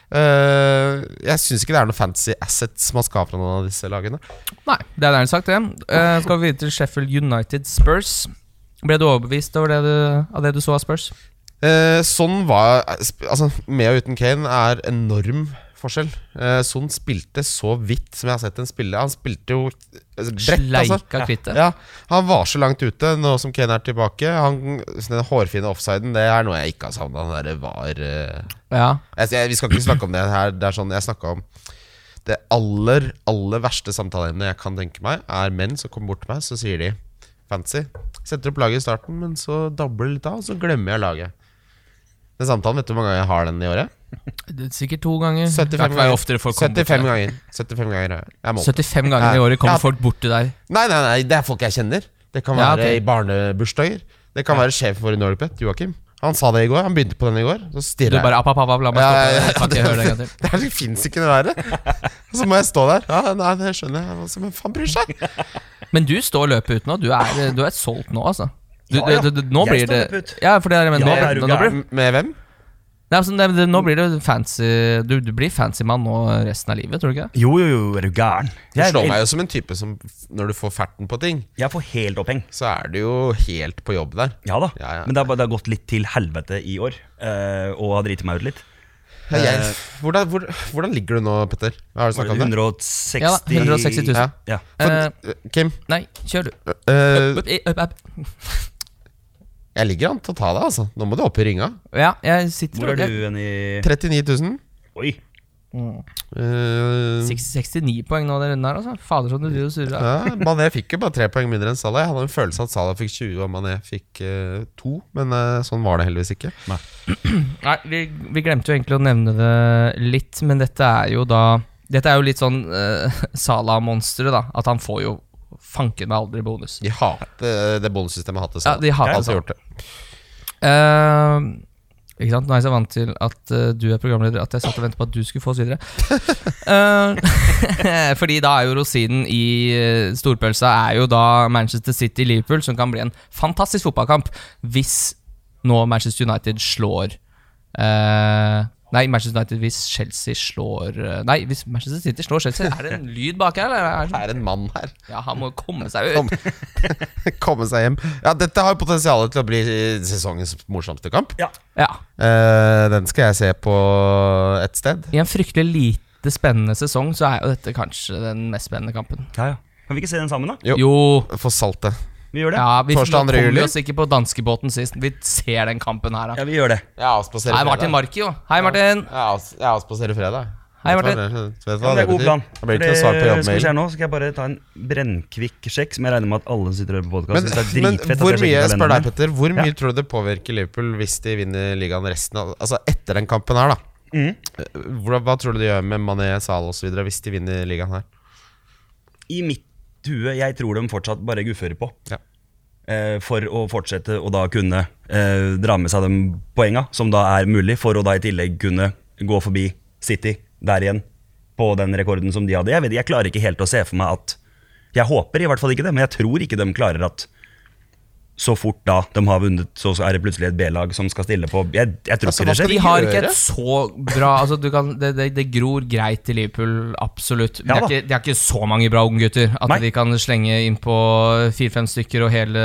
Eh, jeg syns ikke det er noen fancy assets man skal fra noen av disse lagene. Nei, det er nærmest sagt, det. Uh, skal vi videre til Sheffield United Spurs. Ble du overbevist over det du, av det du så av Spurs? Uh, sånn var Altså, med og uten Kane er enorm forskjell. Eh, Son spilte så vidt som jeg har sett en spille. Han spilte jo brett, Sleika altså. Sleika kvitte. Ja, han var så langt ute nå som Kane er tilbake. Han, den hårfine offsiden, det er noe jeg ikke har savna. Den derre var eh, Ja. jeg, jeg, Vi skal ikke snakke om det her. Det er sånn Jeg snakka om det aller, aller verste samtaleemnet jeg kan tenke meg, er menn som kommer bort til meg, så sier de fancy. Setter opp laget i starten, men så dabler det litt av, og så glemmer jeg laget. Den samtalen, vet du hvor mange ganger jeg har den i året? Det er Sikkert to ganger. 75 ganger. oftere folk 75 ganger. 75 ganger jeg. jeg 75 ganger i året kommer Ja. folk bort til deg. Nei, nei, nei, det er folk jeg kjenner. Det kan Ja, være i barnebursdager. Det kan være sjefen vår i Norpet, Joakim. Han sa det i går. Han begynte på den i går. Så Du bare app, app, app, la meg Ja, stoppe. ja, ja, ja, det. Det, det fins ikke noe verre. Og så må jeg stå der. Ja, nei, det skjønner jeg. Altså, Men faen bryr seg? Men du står løpet ut nå. Du er, du er solgt nå, altså. Du, Ja, ja. du- du- nå Jeg blir står det. Ja, for det er, men Ja, nå, er nå, nå, blir. Med hvem? Nei, altså, det, det, nå blir det fancy du, du blir fancy mann nå resten av livet, tror du ikke? det? Jo, jo, jo, er du gæren? Du slår meg jo som en type som Når du får ferten på ting, jeg får helt oppheng. så er du jo helt på jobb der. Ja da. Ja, ja. Men det har, bare- det har gått litt til helvete i år, eh, og har driti meg ut litt. Ja, jeg, hvordan, hvor, hvordan ligger du nå, Petter? Har du snakka om det? 160 Ja, 160 000. Ja. Ja. For, Eh, eh, Kim, nei, kjør du. eh, Up, up, up. Jeg ligger an til å ta deg, altså. Nå må du opp i ringa. Ja, jeg sitter Hvor er du hen i 39 000. Oi. Mm. Uh, 69 poeng nå den runden her, altså. Fader, som du driver og surrer. ja, Mané fikk jo bare tre poeng mindre enn Salah. Jeg hadde en følelse av at Salah fikk 20 og Mané fikk uh, to, men uh, sånn var det heldigvis ikke. Nei, vi, vi glemte jo egentlig å nevne det litt, men dette er jo da Dette er jo litt sånn uh, Salah-monsteret, da. At han får jo fanken meg aldri bonus. De hater det bonussystemet hater Ja, de hater Salah. gjort det. Uh, ikke sant? Nå er jeg så vant til at uh, du er programleder at jeg satt og ventet på at du skulle få oss videre. uh, fordi da er jo rosinen i uh, storpølsa er jo da Manchester City-Liverpool, som kan bli en fantastisk fotballkamp hvis nå Manchester United slår eh, Nei, Manchester United hvis Chelsea slår eh, Nei, hvis Manchester City slår Chelsea, er det en lyd bak her? Eller er Det er en mann her. ja, han må komme seg ut. Kom. Komme seg hjem. Ja, Dette har jo potensial til å bli sesongens morsomste kamp. Ja. Eh, den skal jeg se på et sted. I en fryktelig lite spennende sesong så er jo dette kanskje den mest spennende kampen. Ja, ja. Kan vi ikke se den sammen, da? Jo. Jo, For saltet. Vi gjør det. ja, vi Torsdag 2. juli. vi oss ikke på danskebåten sist. Vi ser den kampen her, da. Ja, vi gjør det. Jeg avspaserer Hei, Martin Markio. Hei, Martin. Jeg avs- jeg avspaserer fredag. Hei, Vet du hva Martin. det- Vet du Ja, hva det det er god betyr? plan. Det blir ikke noe svar på Skal vi jobbmail. se her nå, skal jeg bare ta en brennkvikk sjekk, som jeg regner med at alle sitter og hører på podkast. Men, men hvor mye spør deg, Petter Hvor mye Ja. tror du det påvirker Liverpool hvis de vinner ligaen resten av Altså etter den kampen her, da? Mhm. Hva, hva tror du det gjør med Mané, Salah osv. hvis de vinner ligaen her? I mitt hue, jeg tror de fortsatt bare guffer på. Ja. Eh, for å fortsette å da kunne eh, dra med seg de poenga som da er mulig, for å da i tillegg kunne gå forbi City der igjen, på den rekorden som de hadde. Jeg, vet, jeg klarer ikke helt å se for meg at Jeg håper i hvert fall ikke det, men jeg tror ikke de klarer at så fort da de har vunnet, så er det plutselig et B-lag som skal stille på Jeg, jeg tror Altså, ikke det skjer. De har ikke et så bra altså du kan, det, det, det gror greit i Liverpool, absolutt. De har ikke, de har ikke så mange bra unggutter at Nei. de kan slenge inn på fire-fem stykker og hele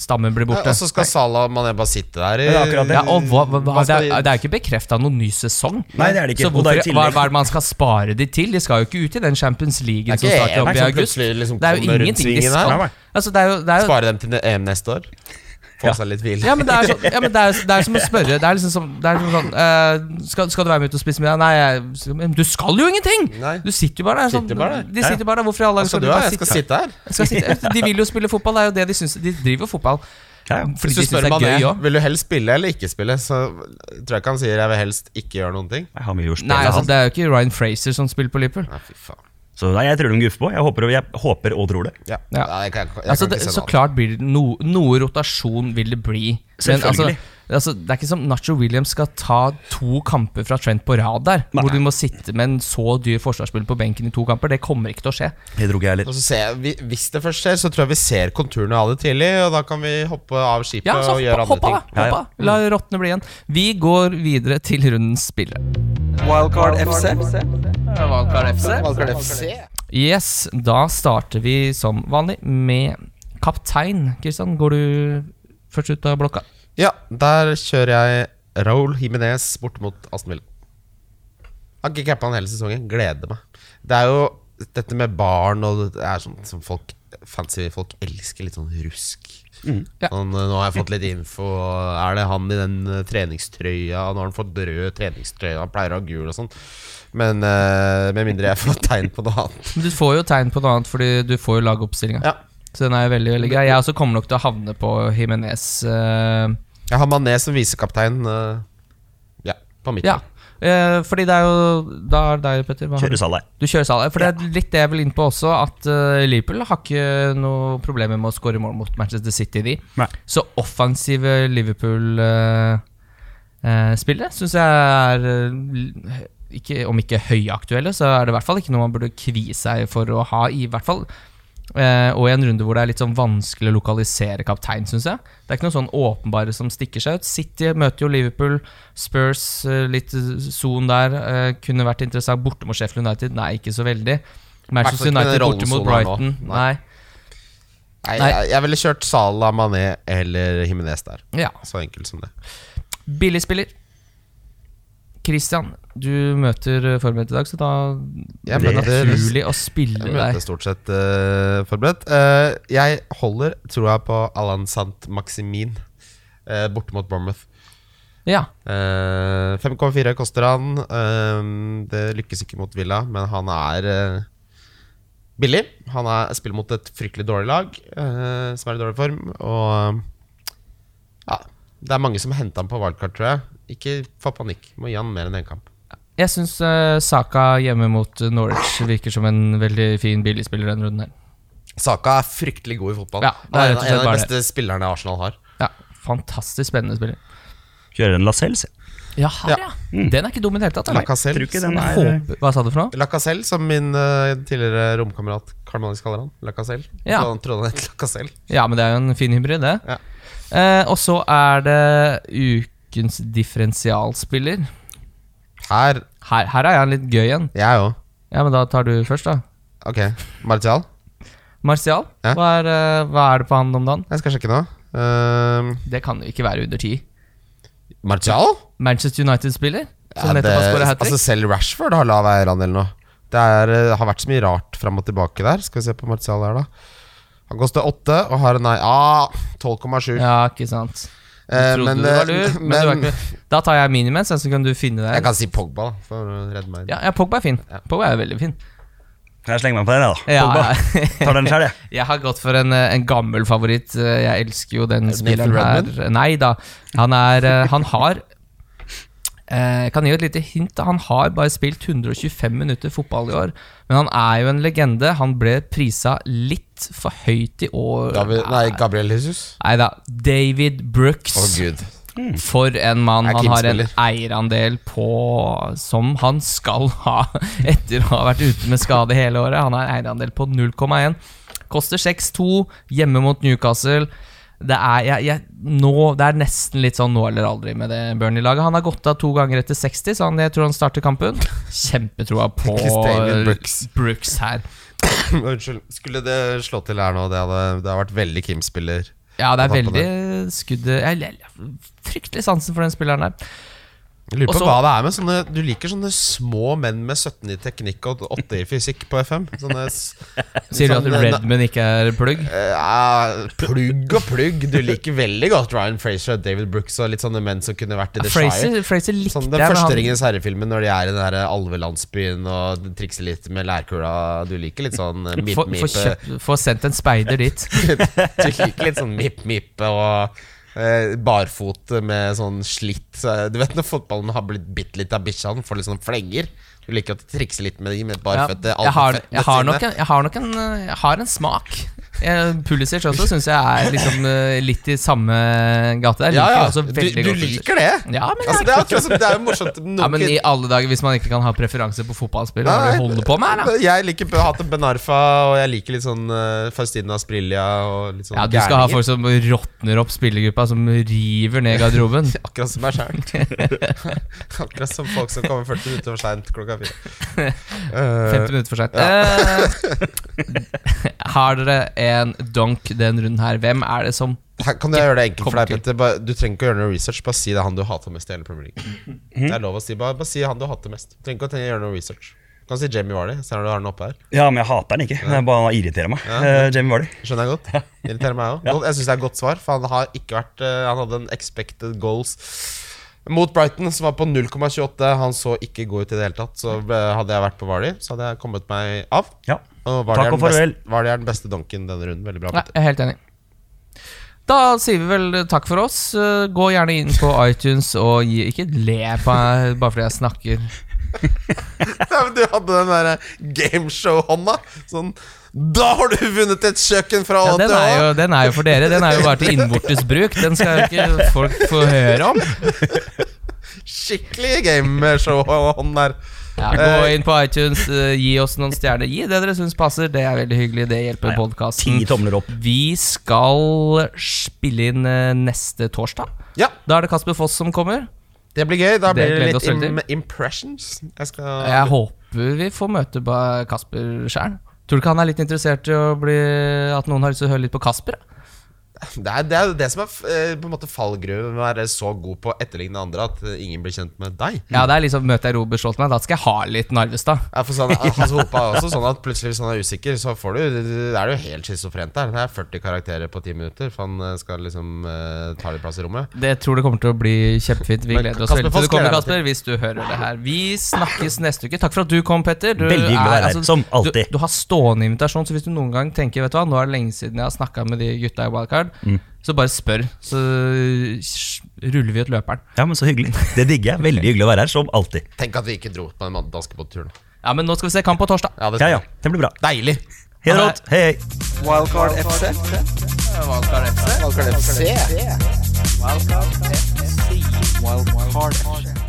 stammen blir Ja, borte. Og så skal Salah Mané bare sitte der i Ja, det. Ja, og hva, hva, hva, det, er, det er ikke bekrefta noen ny sesong. Nei, det er det ikke. Så hvorfor, hva, hva er det man skal spare de til? De skal jo ikke ut i den Champions League som starter opp i august. liksom Det er jo ingenting de skal. her. Altså, det er jo, det er jo Spare dem til EM neste år. Få seg litt hvile. ja, men det er, så, ja, men det er, det er som å spørre. Det er liksom som, det er sånn uh, skal, skal du være med ut og spise middag? Nei, jeg, du skal jo ingenting! Nei. Du sitter jo bare der. Sånn, Sitter bare der. De sitter bare der. Hvorfor i alle dager skal skal du være? Jeg skal sitte her. Skal sitte- De vil jo spille fotball, det er jo det de syns. De driver jo fotball. Ja, ja. Fordi Hvis du spør òg. Vil du helst spille eller ikke spille, så tror jeg ikke han sier 'jeg vil helst ikke gjøre noen ting'. Nei, altså, det er jo ikke Ryan Fraser som spiller på Liverpool. Nei, fy faen. Så nei, jeg tror de guffer på. Jeg håper, jeg håper og tror det. Ja. Ja. Nei, jeg kan, jeg Altså, kan det, ikke se så klart blir det no, noe rotasjon vil det bli. Men altså, altså, det er ikke som Nacho Williams skal ta to kamper fra Trent på rad der. Nei. Hvor du må sitte med en så dyr forsvarsspiller på benken i to kamper. Det kommer ikke til å skje. Det tror ikke jeg heller. Og så ser jeg, Hvis det først skjer, så tror jeg vi ser konturene av det tidlig, og da kan vi hoppe av skipet Ja, så og gjøre hopp, andre hopp ting. hopp av. La rottene bli igjen. Vi går videre til rundens spillere. Wildcard FC. Valgkart FC. Valgkart FC. Yes, da starter vi som vanlig med kaptein. Kristian, går du først ut av blokka? Ja, der kjører jeg Raúl Jiménez bort mot Aston Villa. Har ikke cappa han hele sesongen. Gleder meg. Det er jo dette med barn og det er sånn som folk fancy folk elsker. Litt sånn rusk. Ja. Sånn, nå har jeg fått litt info. Er det han i den eh, treningstrøya? Nå har han fått rød treningstrøye. Han pleier å ha gul og sånn. Men eh, med mindre jeg får tegn på noe annet. Men Du får jo tegn på noe annet, fordi du får jo lagoppstillinga. Ja. Så den er veldig veldig grei. Jeg også kommer nok til å havne på Jimenez. eh, Jeg har Mané som visekaptein. ja, på midten. ja, eh, fordi det er jo Da er det deg, Petter. Hva har Kjøre du? Salah. Du kjører Salah. For det er litt det jeg vil inn på også, at uh, Liverpool har ikke noe problemer med å skåre mål mot Manchester City, de. Nei. Så offensive Liverpool-spillere syns jeg er eh, ikke, Om ikke høyaktuelle, så er det i hvert fall ikke noe man burde kvie seg for å ha, i hvert fall. Eh, og i en runde hvor det er litt sånn vanskelig å lokalisere kaptein, syns jeg. Det er ikke noe sånn åpenbare som stikker seg ut. City møter jo Liverpool, Spurs, eh, litt son der. Eh, kunne vært interessant. Borte mot Sheffield United, nei, ikke så veldig. Manchester United borte mot. Brighton, Nei. nei. Nei, Nei. Jeg, ville kjørt Salah, Mané eller Jimenez der. Ja. Så enkelt som det. Billig spiller. Christian, du møter eh, forberedt i dag, så da Jeg det er naturlig å spille Jeg møter stort sett uh, forberedt. Uh, jeg holder tror jeg, på Alan Sant Maximin uh, borte mot Bournemouth. Ja. Eh, 5,4 koster han. Det lykkes ikke mot Villa, men han er billig. Han er, spiller mot et fryktelig dårlig lag, som er i dårlig form. Og ja, det er mange som henter han på wildcard, tror jeg. Ikke få panikk. Må gi han mer enn én kamp. Jeg syns Saka hjemme mot eh, Norwich virker som en veldig fin billigspiller denne runden her. Saka er fryktelig god i fotball. Ja, det er han er en av de beste beste spillerne Arsenal har. Ja, Fantastisk spennende spiller. Kjører en Lascelles. Ja, her, ja. Den er ikke dum i det hele tatt. La er Hva sa du for noe? Lacazelle, som min uh, tidligere romkamerat Karl Magnus kaller han. Lacazelle. Ja. Så han trodde han het Lacazelle. Ja, men det er jo en fin hybrid, det. Ja. Uh, og så er det ukens differensialspiller. Her Her, her er han litt gøy igjen. Jeg òg. Ja, men da tar du først, da. Ok. Martial. Martial, Ja. hva, er, eh, hva er det på han om dagen? Jeg skal sjekke nå. Ehm, Det kan jo ikke være under ti. Martial? Manchester United-spiller? Som Ja, nettopp har det- hat trick? altså selv Rashford har lav eierandel nå. Det er, eh, har vært så mye rart fram og tilbake der. Skal vi se på Martial her, da. Han koster åtte og har en nei ah, 12,7. ja, ikke sant. Du Eh, trodde men, du var eh, lur, men, men du var ikke Da tar jeg minimens, så kan du finne jeg kan si Pogba, da, for å redde meg. ja, ja, Pogba er fin. Ja. Pogba er veldig fin. Jeg slenger meg på den, da? Ja, Pogba. ja. Tar den sjøl, jeg. Jeg har gått for en, eh, en gammel favoritt. Jeg elsker jo den spilleren her. Nei da. Han er Han har eh, Jeg kan gi et lite hint. Han har bare spilt 125 minutter fotball i år. Men han er jo en legende. Han ble prisa litt for høyt i år. David, nei, Gabriel Jesus. Nei da. David Brooks. Oh, gud. For en mann. Han har en eierandel på Som han skal ha etter å ha vært ute med skade hele året. Han har en eierandel på 0,1. Koster 6-2 hjemme mot Newcastle. Det er, jeg, jeg, nå, det er nesten litt sånn nå eller aldri med det Burnley-laget. Han har gått av to ganger etter 60, så han, jeg tror han starter kampen. Kjempetroa på Brooks. Brooks her. Unnskyld. Skulle det slå til her nå? Det, hadde, det har vært veldig Kim-spiller. Ja, det er veldig skuddet jeg har Fryktelig sansen for den spilleren der. Jeg lurer på Også- hva det er med sånne Du liker sånne små menn med 17 i teknikk og 8 i fysikk på FM? Sånne Sier du at Redman ikke er plugg? Uh, Plugg og plugg. Du liker veldig godt Ryan Fraser og David Brooks og litt sånne menn som kunne vært i The Shire. Fraser, Fraser likte Sånn Den første han- Ringenes herre-filmen når de er i den der alvelandsbyen og trikser litt med lærkula. Du liker litt sånn mip-mip. få sendt en speider dit. Du liker litt sånn mip-mip og eh, barfot med sånn slitt eh, Du vet når fotballen har blitt bitt litt av bikkja, får litt sånn flenger. Du liker at de trikser litt med de med Ja, jeg, har, jeg, har en, jeg har nok en eh, Jeg har en smak. Jeg- Pulisic også syns jeg er liksom eh, litt i samme gate der. Liker ja. også Du, du liker det? Ja, men, Altså, jeg, det, er det er jo morsomt. ja, men i alle dager, hvis man ikke kan ha preferanse på fotballspill. du holder på med da? Jeg liker på Hate Benarfa, og jeg liker litt sånn uh, Faustina Sprillia og litt sånn Ja, Du skal ha folk som råtner opp spillergruppa, som river ned garderoben. Akkurat som meg sjøl. Akkurat som folk som kommer 40 minutter for seint klokka fire. 50 minutter for sent. Uh, har dere en donk den runden her? Hvem er det som Her kan du gjøre det enkelt for deg, Petter. Du trenger ikke å gjøre noe research. Bare si det er han du hater mest i hele Premier League. Det er lov å si. Bare, bare si han du hater mest. Du trenger ikke å gjøre noe research. Du kan si Jamie Vardy. Ser du har den oppe her. Ja, men jeg hater den ikke. Det er bare irriterer meg. Eh, Jamie Vardy. Skjønner jeg godt. Irriterer meg òg. Jeg syns det er et godt svar, for han har ikke vært eh, Han hadde en expected goals mot Brighton som var på 0,28. Han så ikke god ut i det hele tatt. Så eh, hadde jeg vært på Vardy, så hadde jeg kommet meg av. Ja. Og var Takk og farvel. beste- Vardy er den beste donken denne runden. Veldig bra. Nei, jeg er helt enig. Da sier vi vel takk for oss. Eh, Gå gjerne inn på iTunes og gi Ikke le på meg bare fordi jeg snakker. Ja, men du hadde den der gameshow-hånda. Sånn Da har du vunnet et kjøkken fra Ja, den, er jo, den er jo for dere. Den er jo bare til innvortes bruk. Den skal jo ikke folk få høre om. Skikkelig gameshow-hånd der. Ja, gå inn på iTunes, eh, gi oss noen stjerner. Gi det dere syns passer. Det er veldig hyggelig. Det hjelper podkasten. Vi skal spille inn eh, neste torsdag. Ja, Da er det Kasper Foss som kommer. det blir gøy. Da blir det det litt im impressions. Jeg skal Jeg håper vi får møte Kasper sjøl. Tror du ikke han er litt interessert i bli At noen har lyst til å høre litt på Kasper? da? Det er det, er det som er eh, på en måte fallgruven med å være så god på å etterligne andre at eh, ingen blir kjent med deg. Ja, det er liksom Møter jeg Robert Stoltenberg, da skal jeg ha litt Narvestad. Ja, for sånn, Hans Hope er også sånn at plutselig hvis han er usikker, så får du, er jo helt schizofrent der. Det er 40 karakterer på 10 minutter, for han eh, skal liksom uh, ta litt plass i rommet. Det tror det kommer til å bli kjempefint. Vi gleder oss Kasper veldig til du kommer, Kasper. Hvis du hører det her. Vi snakkes neste uke. Takk for at du kom, Petter. Du Veldig hyggelig å være her, som alltid. Du, du har stående invitasjon, så hvis du noen gang tenker Vet du hva, nå er det lenge siden jeg har snakka med de gutta i Wildcard, Mm. så bare spør. Så ruller vi ut løperen. Ja, men så hyggelig. Det digger jeg. Veldig hyggelig å være her, som alltid. Tenk at vi ikke dro på den danske båtturen. Ja, men nå skal vi se kamp på torsdag. Ja, det Ja, ja. Det blir bra. Deilig. Hei, rått. Hei, hei. Wildcard FC. Wildcard FC Wildcard FC. Wildcard FC.